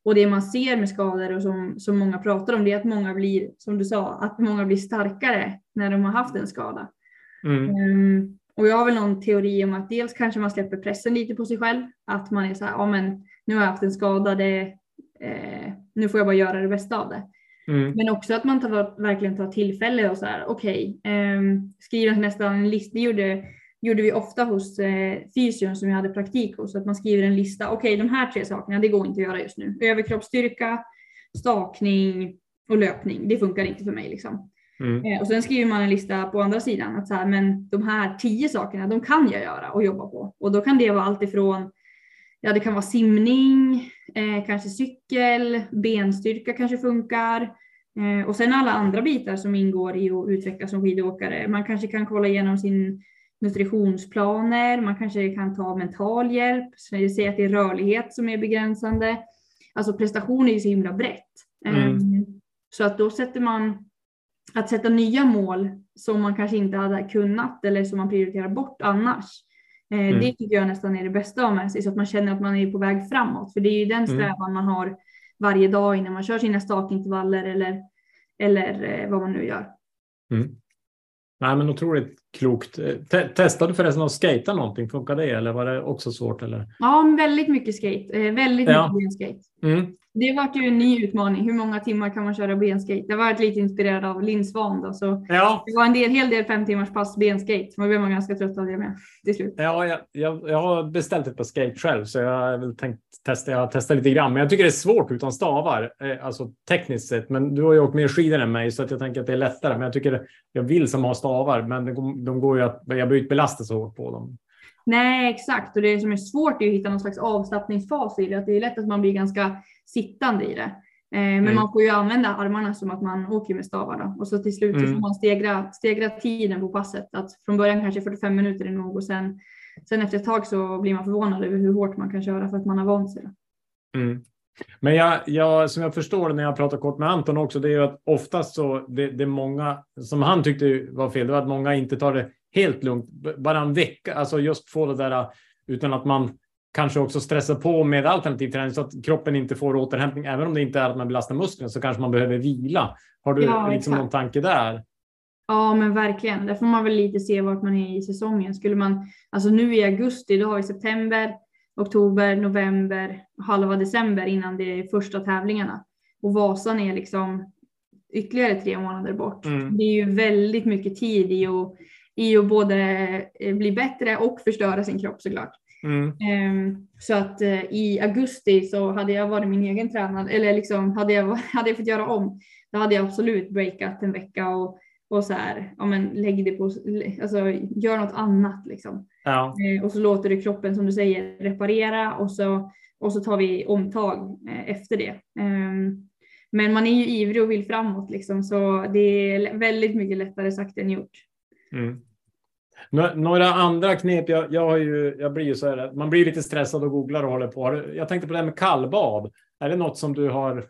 Speaker 8: Och det man ser med skador och som, som många pratar om det är att många blir, som du sa, att många blir starkare när de har haft en skada.
Speaker 3: Mm.
Speaker 8: Eh, och jag har väl någon teori om att dels kanske man släpper pressen lite på sig själv. Att man är så här, ja men nu har jag haft en skada, det, eh, nu får jag bara göra det bästa av det.
Speaker 3: Mm.
Speaker 8: Men också att man tar, verkligen tar tillfälle och så här, okej, okay, skriver nästan en lista. Det gjorde, gjorde vi ofta hos eh, fysion som jag hade praktik hos. Att man skriver en lista, okej okay, de här tre sakerna, det går inte att göra just nu. Överkroppsstyrka, stakning och löpning, det funkar inte för mig liksom.
Speaker 3: Mm.
Speaker 8: Eh, och sen skriver man en lista på andra sidan att så här, men de här tio sakerna, de kan jag göra och jobba på. Och då kan det vara allt ifrån, ja det kan vara simning, eh, kanske cykel, benstyrka kanske funkar. Eh, och sen alla andra bitar som ingår i att utvecklas som skidåkare. Man kanske kan kolla igenom sin nutritionsplaner, man kanske kan ta mental hjälp, så säga att det är rörlighet som är begränsande. Alltså prestation är ju så himla brett.
Speaker 3: Mm.
Speaker 8: Eh, så att då sätter man att sätta nya mål som man kanske inte hade kunnat eller som man prioriterar bort annars. Eh,
Speaker 3: Mm.
Speaker 8: Det tycker jag nästan är det bästa av med sig så att man känner att man är på väg framåt. För det är ju den strävan man har varje dag innan man kör sina stakintervaller eller, eller eh, vad man nu gör.
Speaker 3: Mm. Nej, men otroligt klokt. Eh, Te testade du förresten att skata någonting? Funkar det eller var det också svårt? Eller?
Speaker 8: Ja, väldigt mycket skate. Eh, väldigt
Speaker 3: Ja.
Speaker 8: mycket benskate.
Speaker 3: Mm.
Speaker 8: Det vart ju en ny utmaning. Hur många timmar kan man köra benskate? Jag var lite inspirerad av Linn Svan då, så
Speaker 3: Ja,
Speaker 8: det var en del, hel del fem timmars pass benskate. Man blev man ganska trött av det med till slut.
Speaker 3: Ja, jag, jag, jag har beställt ett par skate själv, så jag har väl tänkt testa. Jag har testat lite grann, men jag tycker det är svårt utan stavar, eh, alltså tekniskt sett. Men du har ju åkt mer skidor än mig, så att jag tänker att det är lättare. Men jag tycker jag vill som har stavar, men de, går- de går ju att jag behöver inte belasta så hårt på dem.
Speaker 8: Nej, exakt. Och det som är svårt är att hitta någon slags avslappningsfas i det. Att det är lätt att man blir ganska sittande i det. Eh, men
Speaker 3: Mm.
Speaker 8: man får ju använda armarna som att man åker med stavar. Då. Och så till slut så
Speaker 3: Mm.
Speaker 8: får man stegra, stegra tiden på passet. Att från början kanske 45 minuter är nog och sen, sen efter ett tag så blir man förvånad över hur hårt man kan köra för att man har vant sig.
Speaker 3: Mm. Men jag, jag, som jag förstår när jag pratar kort med Anton också, det är ju att oftast så det, det är många som han tyckte var fel. Det var att många inte tar det helt lugnt, bara en vecka, alltså just få det där utan att man kanske också stressar på med alternativ träning så att kroppen inte får återhämtning. Även om det inte är att man belastar musklerna så kanske man behöver vila. Har du
Speaker 8: Ja,
Speaker 3: liksom någon tanke där?
Speaker 8: Ja, men verkligen. Där får man väl lite se vart man är i säsongen. Skulle man, alltså nu i augusti, då har vi september, oktober, november, halva december innan det är första tävlingarna. Och Vasan är liksom ytterligare tre månader bort.
Speaker 3: Mm.
Speaker 8: Det är ju väldigt mycket tid i att, i att både eh, bli bättre och förstöra sin kropp såklart.
Speaker 3: Mm.
Speaker 8: Ehm, Så att eh, i augusti så hade jag varit min egen tränare eller liksom hade jag, hade jag fått göra om, då hade jag absolut breakat en vecka och, och så här, ja men lägg det på, alltså gör något annat liksom.
Speaker 3: Ja.
Speaker 8: Eh, och så låter du kroppen som du säger reparera och så, och så tar vi omtag eh, efter det. Ehm, men man är ju ivrig och vill framåt liksom så det är väldigt mycket lättare sagt än gjort.
Speaker 3: Mm. Nå- Några andra knep. Jag, jag, har ju, jag blir ju så här, man blir lite stressad och googlar och håller på. Jag tänkte på det här med kallbad. Är det något som du har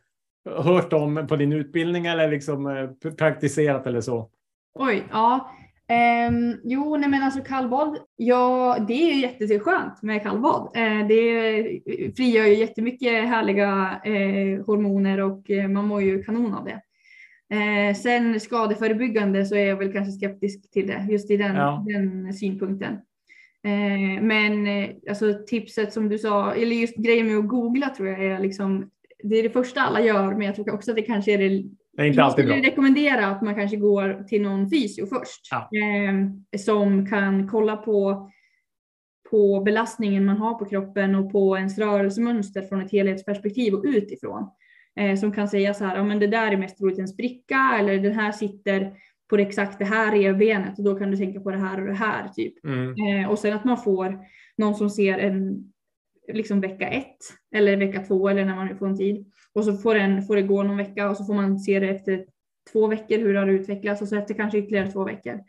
Speaker 3: hört om på din utbildning eller liksom eh, praktiserat eller så?
Speaker 8: Oj, ja. Ehm, jo, nej men alltså kallbad, ja det är jätteskönt med kallbad. Eh, det frigör ju jättemycket härliga eh, hormoner och eh, man mår ju kanon av det. Sen skadeförebyggande så är jag väl kanske skeptisk till det, just i den,
Speaker 3: Ja.
Speaker 8: den synpunkten. Men alltså tipset som du sa, eller just grejen med att googla tror jag är liksom, det är det första alla gör, men jag tror också att det kanske är det
Speaker 3: Det är inte alltid bra.
Speaker 8: jag skulle rekommendera att man kanske går till någon fysio först.
Speaker 3: Ja.
Speaker 8: Eh, som kan kolla på, på belastningen man har på kroppen och på ens rörelsemönster från ett helhetsperspektiv och utifrån. Eh, som kan säga så här, ja men det där är mest troligt en spricka eller den här sitter på det exakt det här revbenet och då kan du tänka på det här och det här typ.
Speaker 3: Mm.
Speaker 8: Eh, och sen att man får någon som ser en liksom vecka ett eller vecka två eller när man nu får en tid. Och så får, den, får det gå någon vecka och så får man se det efter två veckor hur det har utvecklats och så efter kanske ytterligare två veckor.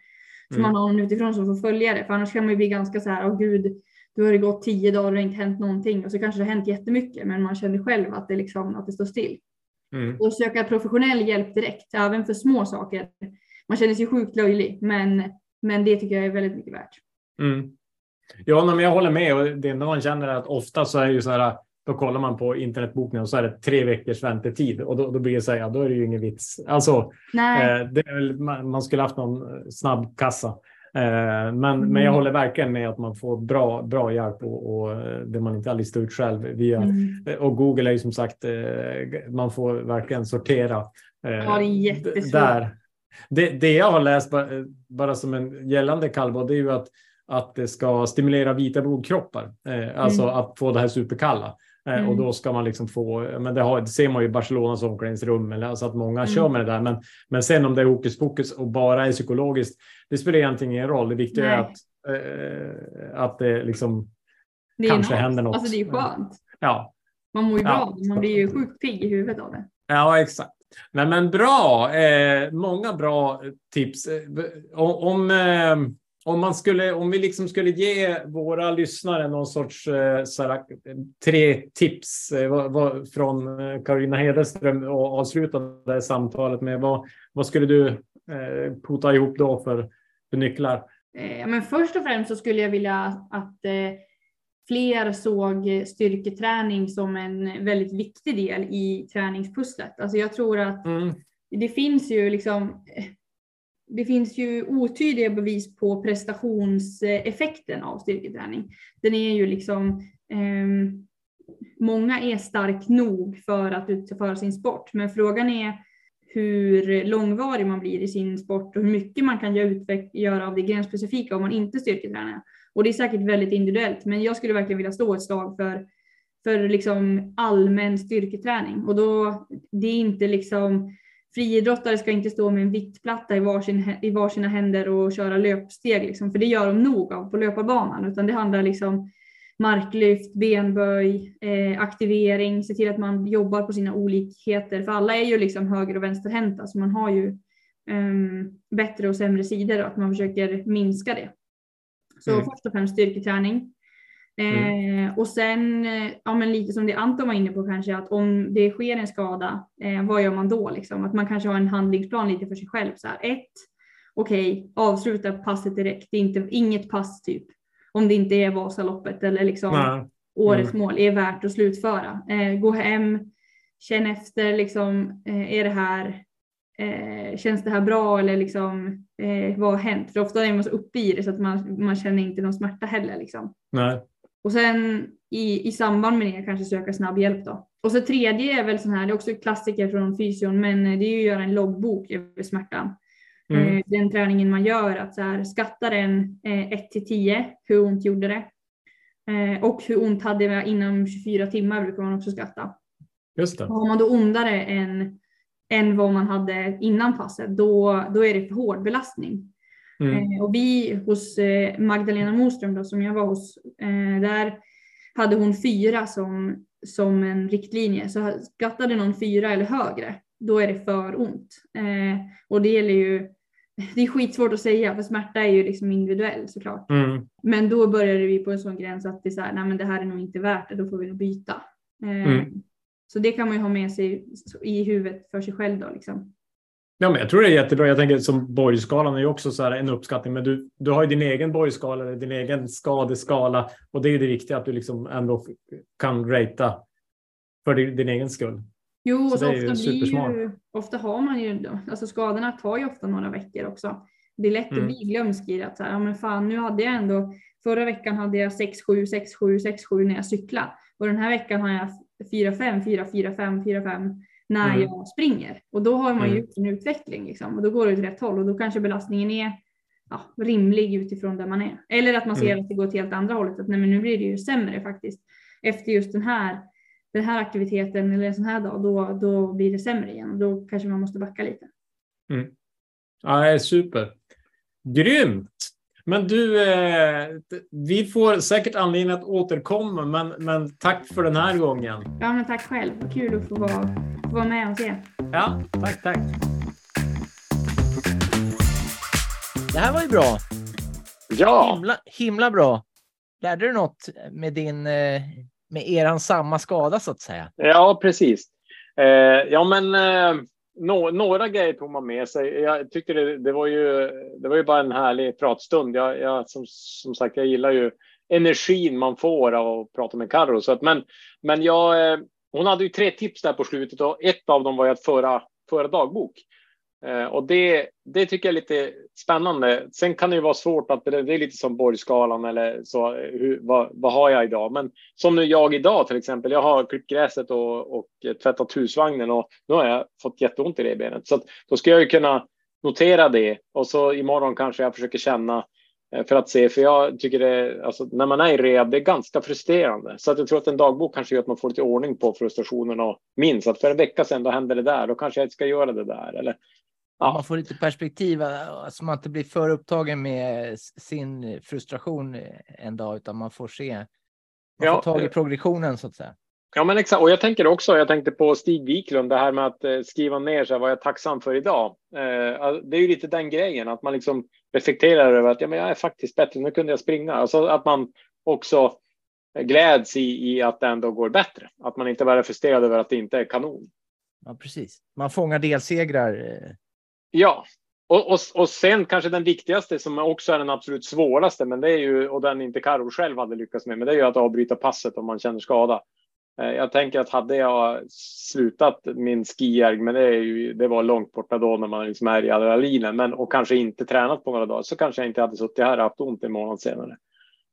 Speaker 8: Så
Speaker 3: Mm.
Speaker 8: man har någon utifrån som får följa det. För annars kan man ju bli ganska så här, åh gud, då har det gått tio dagar och det har inte hänt någonting. Och så kanske det har hänt jättemycket men man känner själv att det, liksom, att det står still.
Speaker 3: Mm.
Speaker 8: Och söka professionell hjälp direkt, även för små saker. Man känner sig sjukt löjlig men, men det tycker jag är väldigt mycket värt.
Speaker 3: Mm. Ja, men jag håller med. Och det enda man känner är att ofta så är det ju så här. Då kollar man på internetbokningen och så är det tre veckors väntetid och då, då blir det så här. Ja, då är det ju ingen vits. Alltså, eh, väl, man, man skulle haft någon snabb kassa. Eh, men,
Speaker 8: Mm.
Speaker 3: men jag håller verkligen med att man får bra, bra hjälp och, och det man inte har listat ut själv via
Speaker 8: mm.
Speaker 3: och Google är ju som sagt, eh, man får verkligen sortera. eh,
Speaker 8: Ja, det är jättesvårt.
Speaker 3: Där. Det, det jag har läst bara, bara som en gällande kallbad, det är ju att, att det ska stimulera vita blodkroppar. Eh, alltså
Speaker 8: Mm.
Speaker 3: att få det här superkalla. Eh,
Speaker 8: Mm.
Speaker 3: Och då ska man liksom få, men det, har, det ser man ju i Barcelonas omklädningsrum, eller alltså att många
Speaker 8: Mm.
Speaker 3: kör med det där. Men, men sen om det är hokus pokus och bara är psykologiskt, det spelar egentligen ingen roll. Det viktiga är
Speaker 8: Nej.
Speaker 3: att, eh, att det liksom,
Speaker 8: det är
Speaker 3: kanske
Speaker 8: något.
Speaker 3: händer något.
Speaker 8: Alltså det är ju skönt.
Speaker 3: ja,
Speaker 8: Man mår ju
Speaker 3: Ja.
Speaker 8: bra, man blir ju sjukt pigg i huvudet av det.
Speaker 3: Ja, exakt. Nej, men bra. Eh, många bra tips. Eh, om, om, om, man skulle, om vi liksom skulle ge våra lyssnare någon sorts eh, såhär, tre tips eh, vad, vad, från eh, Karolina Hedenström och avsluta det här samtalet med. Vad, vad skulle du eh, pota ihop då för, för nycklar?
Speaker 8: Eh, men först och främst så skulle jag vilja att eh, fler såg styrketräning som en väldigt viktig del i träningspusslet. Alltså jag tror att
Speaker 3: Mm.
Speaker 8: det finns ju liksom eh, det finns ju otydliga bevis på prestationseffekten av styrketräning. Den är ju liksom eh, Många är stark nog för att utföra sin sport, men frågan är hur långvarig man blir i sin sport och hur mycket man kan göra av det gränsspecifika om man inte styrketränar. Och det är säkert väldigt individuellt, men jag skulle verkligen vilja slå ett slag för, för liksom allmän styrketräning. Och då, det är inte liksom, friidrottare ska inte stå med en viktplatta i, varsin, i varsina händer och köra löpsteg, liksom, för det gör de nog av på löparbanan, utan det handlar liksom marklyft, benböj, eh, aktivering, se till att man jobbar på sina olikheter. För alla är ju liksom höger och vänsterhänta så man har ju ehm, bättre och sämre sidor och att man försöker minska det. Så
Speaker 3: Mm.
Speaker 8: först och främst styrketräning. Eh, och sen, eh, ja men lite som det Anton var inne på kanske, att om det sker en skada, eh, vad gör man då? Liksom? Att man kanske har en handlingsplan lite för sig själv. Så här, ett, okej, avsluta passet direkt. Det är inte, inget pass typ. Om det inte är Vasaloppet eller liksom
Speaker 3: Nej.
Speaker 8: årets
Speaker 3: Mm.
Speaker 8: mål är värt att slutföra. Eh, gå hem, känn efter, liksom, eh, är det här, eh, känns det här bra eller liksom, eh, vad har hänt? För ofta är man så uppe i det så att man, man känner inte någon smärta heller. Liksom.
Speaker 3: Nej.
Speaker 8: Och sen i, i samband med det kanske söka snabb hjälp då. Och så tredje är väl sån här, det är också klassiker från fysion, men eh, det är ju att göra en loggbok över smärtan.
Speaker 3: Mm.
Speaker 8: Eh, Den träningen man gör, att så här, skatta den 1 till 10, hur ont gjorde det? Eh, Och hur ont hade jag inom 24 timmar brukar man också skatta.
Speaker 3: Just det.
Speaker 8: Och har man då ondare än, än vad man hade innan passet, då, då är det för hård belastning.
Speaker 7: Mm.
Speaker 8: Eh, och vi hos eh, Magdalena Moström då, som jag var hos, eh, där hade hon fyra som, som en riktlinje. Så skattade någon fyra eller högre, då är det för ont. Och det gäller ju, det är skitsvårt att säga för smärta är ju liksom individuell såklart.
Speaker 7: Mm.
Speaker 8: Men då började vi på en sån gräns att det är så här, nej men det här är nog inte värt det, då får vi nog byta.
Speaker 7: Mm.
Speaker 8: Så det kan man ju ha med sig i huvudet för sig själv då liksom.
Speaker 7: Ja, men jag tror det är jättebra. Jag tänker som Borgskalan är ju också så här en uppskattning, men du, du har ju din egen Borgskala, din egen skadeskala och det är ju det viktiga att du liksom ändå kan ratea för din, din egen skull.
Speaker 8: Jo,
Speaker 7: Så
Speaker 8: och så ofta, blir ju, ofta har man ju, alltså skadorna tar ju ofta några veckor också. Det är lätt
Speaker 7: Mm.
Speaker 8: att bli glömsk i att så här, ja men fan nu hade jag ändå, förra veckan hade jag 6-7, 6-7, 6-7 när jag cyklade och den här veckan har jag 4-5, 4-4, 5, 4-5 när
Speaker 7: Mm.
Speaker 8: jag springer. Och då har man ju
Speaker 7: Mm.
Speaker 8: gjort en utveckling liksom, och då går det åt rätt håll och då kanske belastningen är ja, rimlig utifrån där man är. Eller att man ser
Speaker 7: Mm.
Speaker 8: att det går åt helt andra hållet, att nej men nu blir det ju sämre faktiskt. Efter just den här den här aktiviteten eller en sån här dag, då, då blir det sämre igen och då kanske man måste backa lite.
Speaker 7: Ja, det är super. Grymt! Men du, eh, vi får säkert anledning att återkomma, men, men tack för den här gången.
Speaker 8: Ja, men tack själv. Kul att få vara, få vara med och se.
Speaker 7: Ja, tack, tack.
Speaker 6: Det här var ju bra.
Speaker 3: Ja,
Speaker 6: Himla, himla bra. Lärde du något med din, eh, med eran samma skada så att säga?
Speaker 3: ja precis. Eh, ja, men eh, nå- några grejer tog man med sig. Jag tyckte det, det, var ju, det var ju bara en härlig pratstund. Jag, jag, som, som sagt, jag gillar ju energin man får av att prata med Carro. Så att, men men jag, eh, hon hade ju tre tips där på slutet och ett av dem var ju att föra, föra dagbok. Eh, och det, det tycker jag är lite spännande. Sen kan det ju vara svårt att det är lite som Borgskalan eller så. Hur, vad, vad har jag idag? Men som nu jag idag till exempel. Jag har klippt gräset och, och tvättat husvagnen och nu har jag fått jätteont i det benet. Så att, då ska jag ju kunna notera det och så imorgon kanske jag försöker känna för att se, för jag tycker det, alltså när man är i rehab, det är ganska frustrerande. Så att jag tror att en dagbok kanske gör att man får lite ordning på frustrationen och minns att för en vecka sedan då hände det där, då kanske jag inte ska göra det där. Eller, Ja.
Speaker 6: Man får lite perspektiv, eh, så man inte blir för upptagen med sin frustration eh, en dag, utan man får se. Man
Speaker 3: Ja,
Speaker 6: får tag i
Speaker 3: eh.
Speaker 6: progressionen så att säga.
Speaker 3: Ja, men exakt. Och jag tänker också, jag tänkte på Stig Wiklund, det här med att eh, skriva ner så här, vad jag är tacksam för idag. Eh, det är ju lite den grejen, att man liksom reflekterar över att ja, men jag är faktiskt bättre, nu kunde jag springa. Alltså att man också gläds i, i att det ändå går bättre. Att man inte bara är frustrerad över att det inte är kanon.
Speaker 6: Ja, precis. Man fångar delsegrar. eh,
Speaker 3: Ja, och, och, och sen kanske den viktigaste som också är den absolut svåraste, men det är ju, och den inte Karo själv hade lyckats med, men det är ju att avbryta passet om man känner skada. Eh, Jag tänker att hade jag slutat min skijärg, men det, ju, det var långt borta då när man liksom är i adrenalinen, men och kanske inte tränat på några dagar, så kanske jag inte hade suttit här och haft ont en månad senare.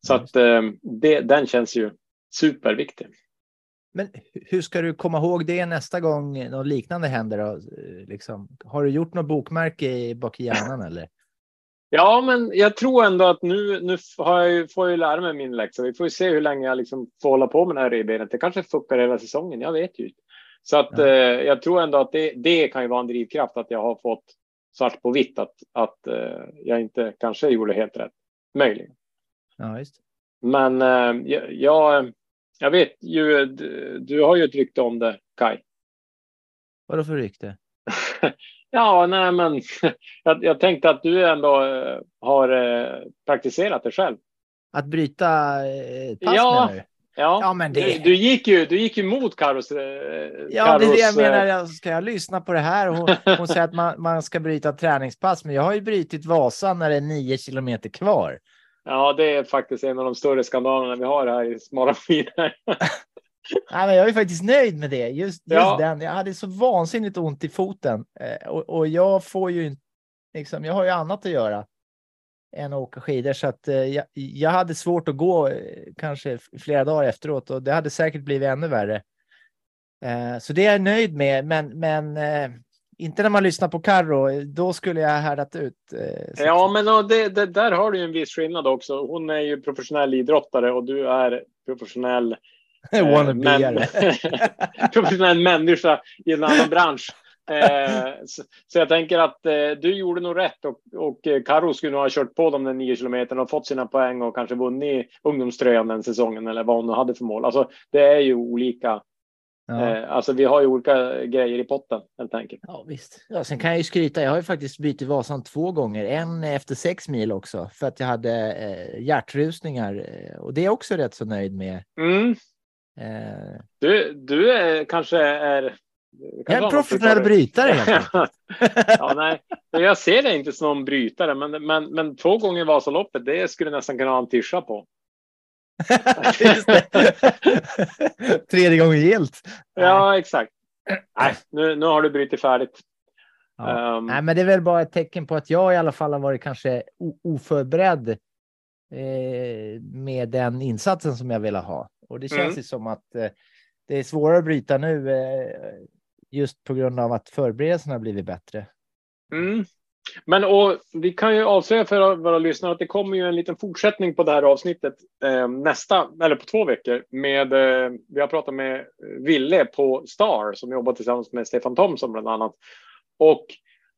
Speaker 3: Så
Speaker 6: Ja,
Speaker 3: att eh, det, den känns ju superviktig.
Speaker 6: Men hu- hur ska du komma ihåg det nästa gång något liknande händer? Eh, Liksom, har du gjort något bokmärke i bak i hjärnan eller?
Speaker 3: Ja, men jag tror ändå att nu, nu jag ju, får jag ju lära mig min läxa. Vi får ju se hur länge jag liksom får hålla på med det här revbenet. Det kanske fuckar hela säsongen. Jag vet ju. Så att
Speaker 6: Ja.
Speaker 3: eh, jag tror ändå att det, det kan ju vara en drivkraft att jag har fått svart på vitt att, att eh, jag inte kanske gjorde helt rätt. Möjligen.
Speaker 6: Ja, just.
Speaker 3: Men eh, jag, jag, jag vet ju, du, du har ju ett rykte om det, Kai.
Speaker 6: Vadå för rykte?
Speaker 3: Ja, nej, men jag, jag tänkte att du ändå eh, har eh, praktiserat det själv.
Speaker 6: Att bryta eh, pass
Speaker 3: Ja,
Speaker 6: menar du?
Speaker 3: Ja,
Speaker 6: Ja, men det-
Speaker 3: du, du gick ju, du gick ju mot Carros. Eh,
Speaker 6: Ja, det är det jag menar. Ska jag lyssna på det här? Hon, hon säger att man, man ska bryta träningspass, men jag har ju brutit Vasan när det är nio kilometer kvar.
Speaker 3: Ja, det är faktiskt en av de större skandalerna vi har här i smala skidor.
Speaker 6: Nej, men jag är faktiskt nöjd med det. Just, just
Speaker 3: Ja.
Speaker 6: den. Jag hade så vansinnigt ont i foten eh, och, och jag får ju inte, liksom, jag har ju annat att göra än att åka skidor så att eh, jag, jag hade svårt att gå eh, kanske flera dagar efteråt och det hade säkert blivit ännu värre. Så det är jag nöjd med, men, men inte när man lyssnar på Carro. Då skulle jag härdat ut.
Speaker 3: Ja, men det, det, där har du ju en viss skillnad också. Hon är ju professionell idrottare och du är professionell
Speaker 6: Wannabe-are.
Speaker 3: professionell människa i en annan bransch. Eh, så, så jag tänker att eh, du gjorde nog rätt och, och eh, Karo skulle nog ha kört på de där nio kilometerna och fått sina poäng och kanske vunnit ungdomströjan den säsongen eller vad hon nu hade för mål. Alltså, det är ju olika.
Speaker 6: Ja.
Speaker 3: Eh, alltså, vi har ju olika grejer i potten helt enkelt.
Speaker 6: Ja, visst. Ja, sen kan jag ju skryta. Jag har ju faktiskt bytt Vasan två gånger. En efter sex mil också för att jag hade eh, hjärtrusningar eh, och det är jag också rätt så nöjd med.
Speaker 3: Mm.
Speaker 6: Eh,
Speaker 3: Du, du är, kanske är.
Speaker 6: jag är en professionell brytare
Speaker 3: ja, nej, jag ser det inte som någon brytare, men, men, men två gånger Vasaloppet, det skulle nästan kunna ha en tischa på.
Speaker 6: Tredje gången gillt.
Speaker 3: Ja, exakt. Nej, nu, nu har du brutit färdigt.
Speaker 6: Ja.
Speaker 3: Ehm,
Speaker 6: Nej, men det är väl bara ett tecken på att jag i alla fall har varit kanske oförberedd eh, med den insatsen som jag ville ha. Och det känns
Speaker 3: Mm.
Speaker 6: ju som att eh, det är svårare att bryta nu eh, just på grund av att förberedelserna blivit bättre.
Speaker 3: Mm. Men och vi kan ju avslöja för våra lyssnare att det kommer ju en liten fortsättning på det här avsnittet eh, nästa, eller på två veckor. Med, eh, vi har pratat med Ville på Star som jobbar tillsammans med Stefan Thomsson bland annat. Och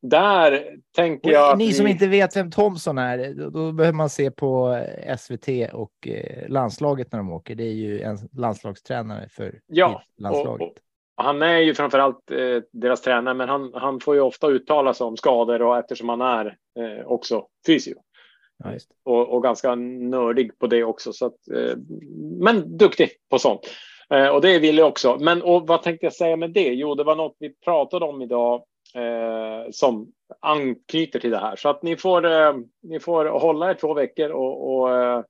Speaker 3: där tänker
Speaker 6: Och
Speaker 3: jag...
Speaker 6: ni som
Speaker 3: vi-
Speaker 6: inte vet vem Thomson är, då, då behöver man se på SVT och eh, landslaget när de åker. Det är ju en landslagstränare för
Speaker 3: Ja,
Speaker 6: landslaget.
Speaker 3: och- och Han är ju framförallt eh, deras tränare, men han, han får ju ofta uttala sig om skador och eftersom han är eh, också fysio.
Speaker 6: Ja,
Speaker 3: och, och ganska nördig på det också. Så att, eh, men duktig på sånt. Eh, och det vill jag också. Men och vad tänkte jag säga med det? Jo, det var något vi pratade om idag eh, som anknyter till det här. Så att ni får, eh, ni får hålla er två veckor och, och eh,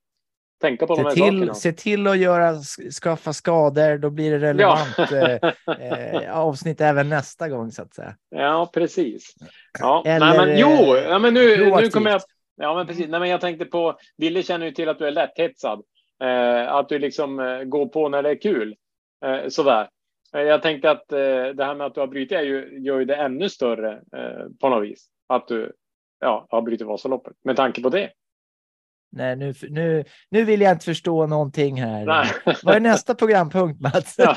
Speaker 3: tänka på de
Speaker 6: Se
Speaker 3: här
Speaker 6: till,
Speaker 3: sakerna.
Speaker 6: se till att göra, skaffa skador, då blir det relevant eh, eh, avsnitt även nästa gång så att säga.
Speaker 3: Ja, precis. Ja,
Speaker 6: Eller,
Speaker 3: nej, men jo, ja, men nu, nu kommer jag. Ja, men precis. Nej, men jag tänkte på. Ville känner ju till att du är lätthetsad. Eh, att du liksom eh, går på när det är kul. Eh, sådär. Eh, jag tänkte att eh, det här med att du har brutit är ju, gör ju det ännu större eh, på något vis. Att du ja, har brutit Vasaloppet med tanke på det.
Speaker 6: Nej, nu, nu, nu vill jag inte förstå någonting här.
Speaker 3: Nej.
Speaker 6: Vad är nästa programpunkt Mats?
Speaker 3: Ja.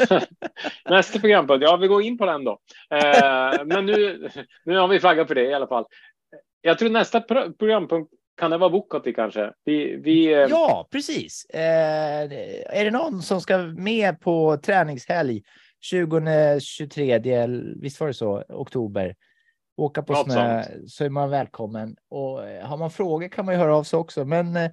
Speaker 3: Nästa programpunkt. Ja, vi går in på den då. Eh, men nu, nu har vi flaggat för det i alla fall. Jag tror nästa pro- programpunkt kan det vara Vukotti kanske. Vi, vi,
Speaker 6: Ja, precis. Eh, är det någon som ska med på träningshelg 20-23, visst var det så, oktober? Åka på
Speaker 3: Något
Speaker 6: snö så är man välkommen. Och eh, har man frågor kan man ju höra av sig också. Men eh,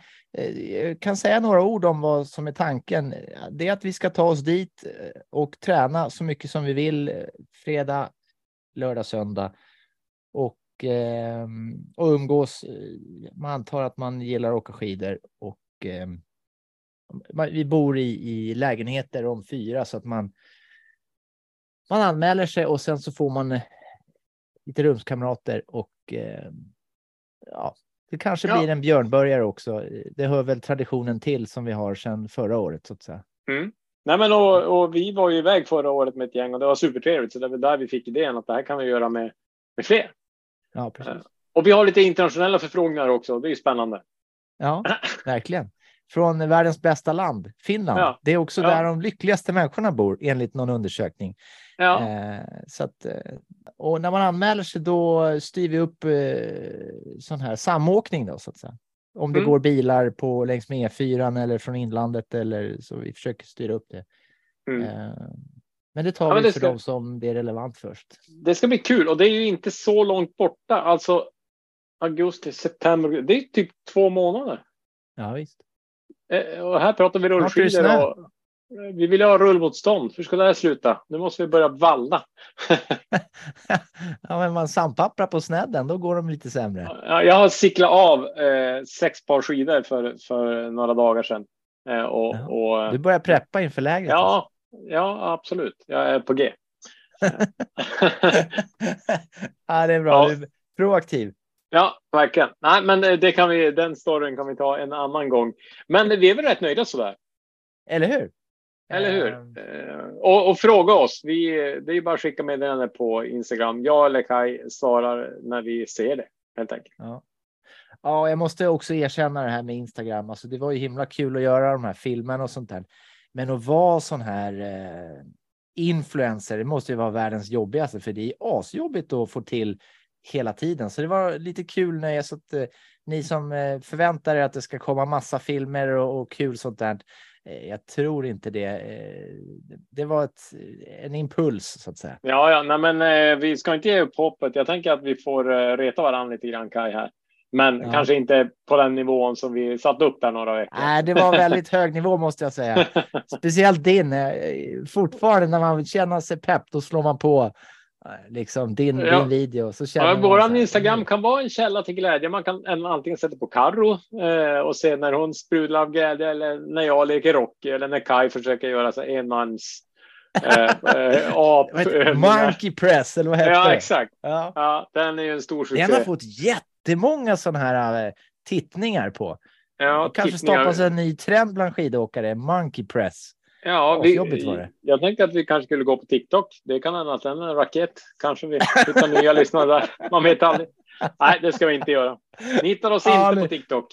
Speaker 6: jag kan säga några ord om vad som är tanken. Det är att vi ska ta oss dit eh, och träna så mycket som vi vill eh, fredag, lördag, söndag. Och, eh, och umgås. Man antar att man gillar att åka skidor och eh, man- vi bor i, i lägenheter om fyra så att man man anmäler sig och sen så får man eh, lite rumskamrater och eh, ja, det kanske
Speaker 3: Ja.
Speaker 6: blir en björnbörjare också. Det hör väl traditionen till som vi har sedan förra året så att säga.
Speaker 3: Nej, men och, och vi var ju iväg förra året med ett gäng och det var supertrevligt. Så det var där vi fick idén att det här kan vi göra med, med fler.
Speaker 6: Ja, precis.
Speaker 3: Och vi har lite internationella förfrågningar också. Det är ju spännande.
Speaker 6: Ja, verkligen. Från världens bästa land, Finland.
Speaker 3: Ja.
Speaker 6: Det är också
Speaker 3: Ja.
Speaker 6: där de lyckligaste människorna bor enligt någon undersökning.
Speaker 3: Ja,
Speaker 6: Eh, så att, eh, och när man anmäler sig då styr vi upp eh, sån här samåkning då så att säga. Om det
Speaker 3: Mm.
Speaker 6: går bilar på längs med E4 eller från inlandet eller så vi försöker styra upp det.
Speaker 3: Mm.
Speaker 6: Eh, men det tar
Speaker 3: Ja,
Speaker 6: vi
Speaker 3: det
Speaker 6: för
Speaker 3: ska-
Speaker 6: de som det är relevant först.
Speaker 3: det ska bli kul och det är ju inte så långt borta. Alltså augusti, september. Det är typ två månader.
Speaker 6: Ja, visst.
Speaker 3: Eh, Och här pratar vi rullskidor. Och vi vill ha rullmotstånd. Hur ska det här sluta? Nu måste vi börja valla.
Speaker 6: ja, men man sandpapprar på snedden, då går de lite sämre.
Speaker 3: Ja, Jag har cyklat av eh, sex par skidor för, för några dagar sedan. Eh, och,
Speaker 6: Ja.
Speaker 3: och,
Speaker 6: Du börjar preppa inför lägret. alltså.
Speaker 3: ja, ja, absolut. Jag är på G.
Speaker 6: ja, det är bra.
Speaker 3: Ja.
Speaker 6: Du är proaktiv.
Speaker 3: Ja, verkligen. Nej, men eh, det kan vi, den storyn kan vi ta en annan gång. Men vi är väl rätt nöjda sådär.
Speaker 6: Eller hur?
Speaker 3: Eller hur?
Speaker 6: Eh,
Speaker 3: och, och fråga oss. Vi, det är ju bara att skicka meddelande på Instagram. Jag eller Kai svarar när vi ser det helt enkelt.
Speaker 6: Ja. ja, jag måste också erkänna det här med Instagram. Alltså, det var ju himla kul att göra de här filmerna och sånt där. Men att vara sån här eh, influencer, det måste ju vara världens jobbigaste, för det är asjobbigt att få till hela tiden. Så det var lite kul när jag så att eh, ni som eh, förväntar er att det ska komma massa filmer och, och kul sånt där. eh, Jag tror inte det. Det var ett, en impuls så att säga.
Speaker 3: Ja, ja, nej, men vi ska inte ge upp hoppet. Jag tänker att vi får reta varandra lite grann Kaj här. Men
Speaker 6: Ja.
Speaker 3: kanske inte på den nivån som vi satt upp där några veckor.
Speaker 6: Nej, det var väldigt hög nivå måste jag säga. Speciellt din. Fortfarande när man vill känna sig pepp, då slår man på liksom din,
Speaker 3: Ja.
Speaker 6: din video. Så känner
Speaker 3: Ja,
Speaker 6: man så
Speaker 3: våran
Speaker 6: här,
Speaker 3: Instagram kan vara en källa till glädje. Man kan en- antingen sätta på Karro eh, och se när hon sprudlar av glädje eller när jag leker Rocky eller när Kai försöker göra så enmans eh, eh, ap.
Speaker 6: Monkey press eller vad heter
Speaker 3: Ja,
Speaker 6: det?
Speaker 3: exakt.
Speaker 6: Ja.
Speaker 3: Ja, den är ju en stor
Speaker 6: Den har
Speaker 3: succé.
Speaker 6: fått jättemånga sådana här eh, tittningar på.
Speaker 3: Ja,
Speaker 6: Det kanske
Speaker 3: tittningar.
Speaker 6: skapas en ny trend bland skidåkare. Monkey press.
Speaker 3: Ja,
Speaker 6: Asjobbigt var det.
Speaker 3: Jag tänkte att vi kanske skulle gå på TikTok. Det kan den är en raket. Kanske vi hittar nya lyssnare där. Man vet aldrig. Nej, det ska vi inte göra. Ni hittar oss
Speaker 6: Ja,
Speaker 3: inte på TikTok.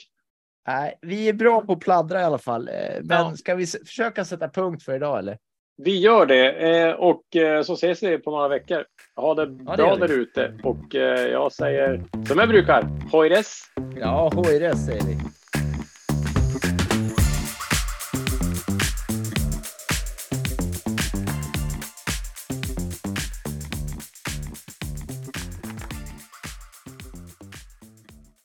Speaker 6: Nej, vi är bra på att pladdra i alla fall. Eh, Men
Speaker 3: Ja.
Speaker 6: ska vi försöka sätta punkt för idag eller?
Speaker 3: Vi gör det eh, och eh, så ses vi på några veckor. Ha det
Speaker 6: Ja, det
Speaker 3: bra
Speaker 6: vi.
Speaker 3: där ute och jag säger som jag brukar. Hoires!
Speaker 6: Ja, HRS säger vi.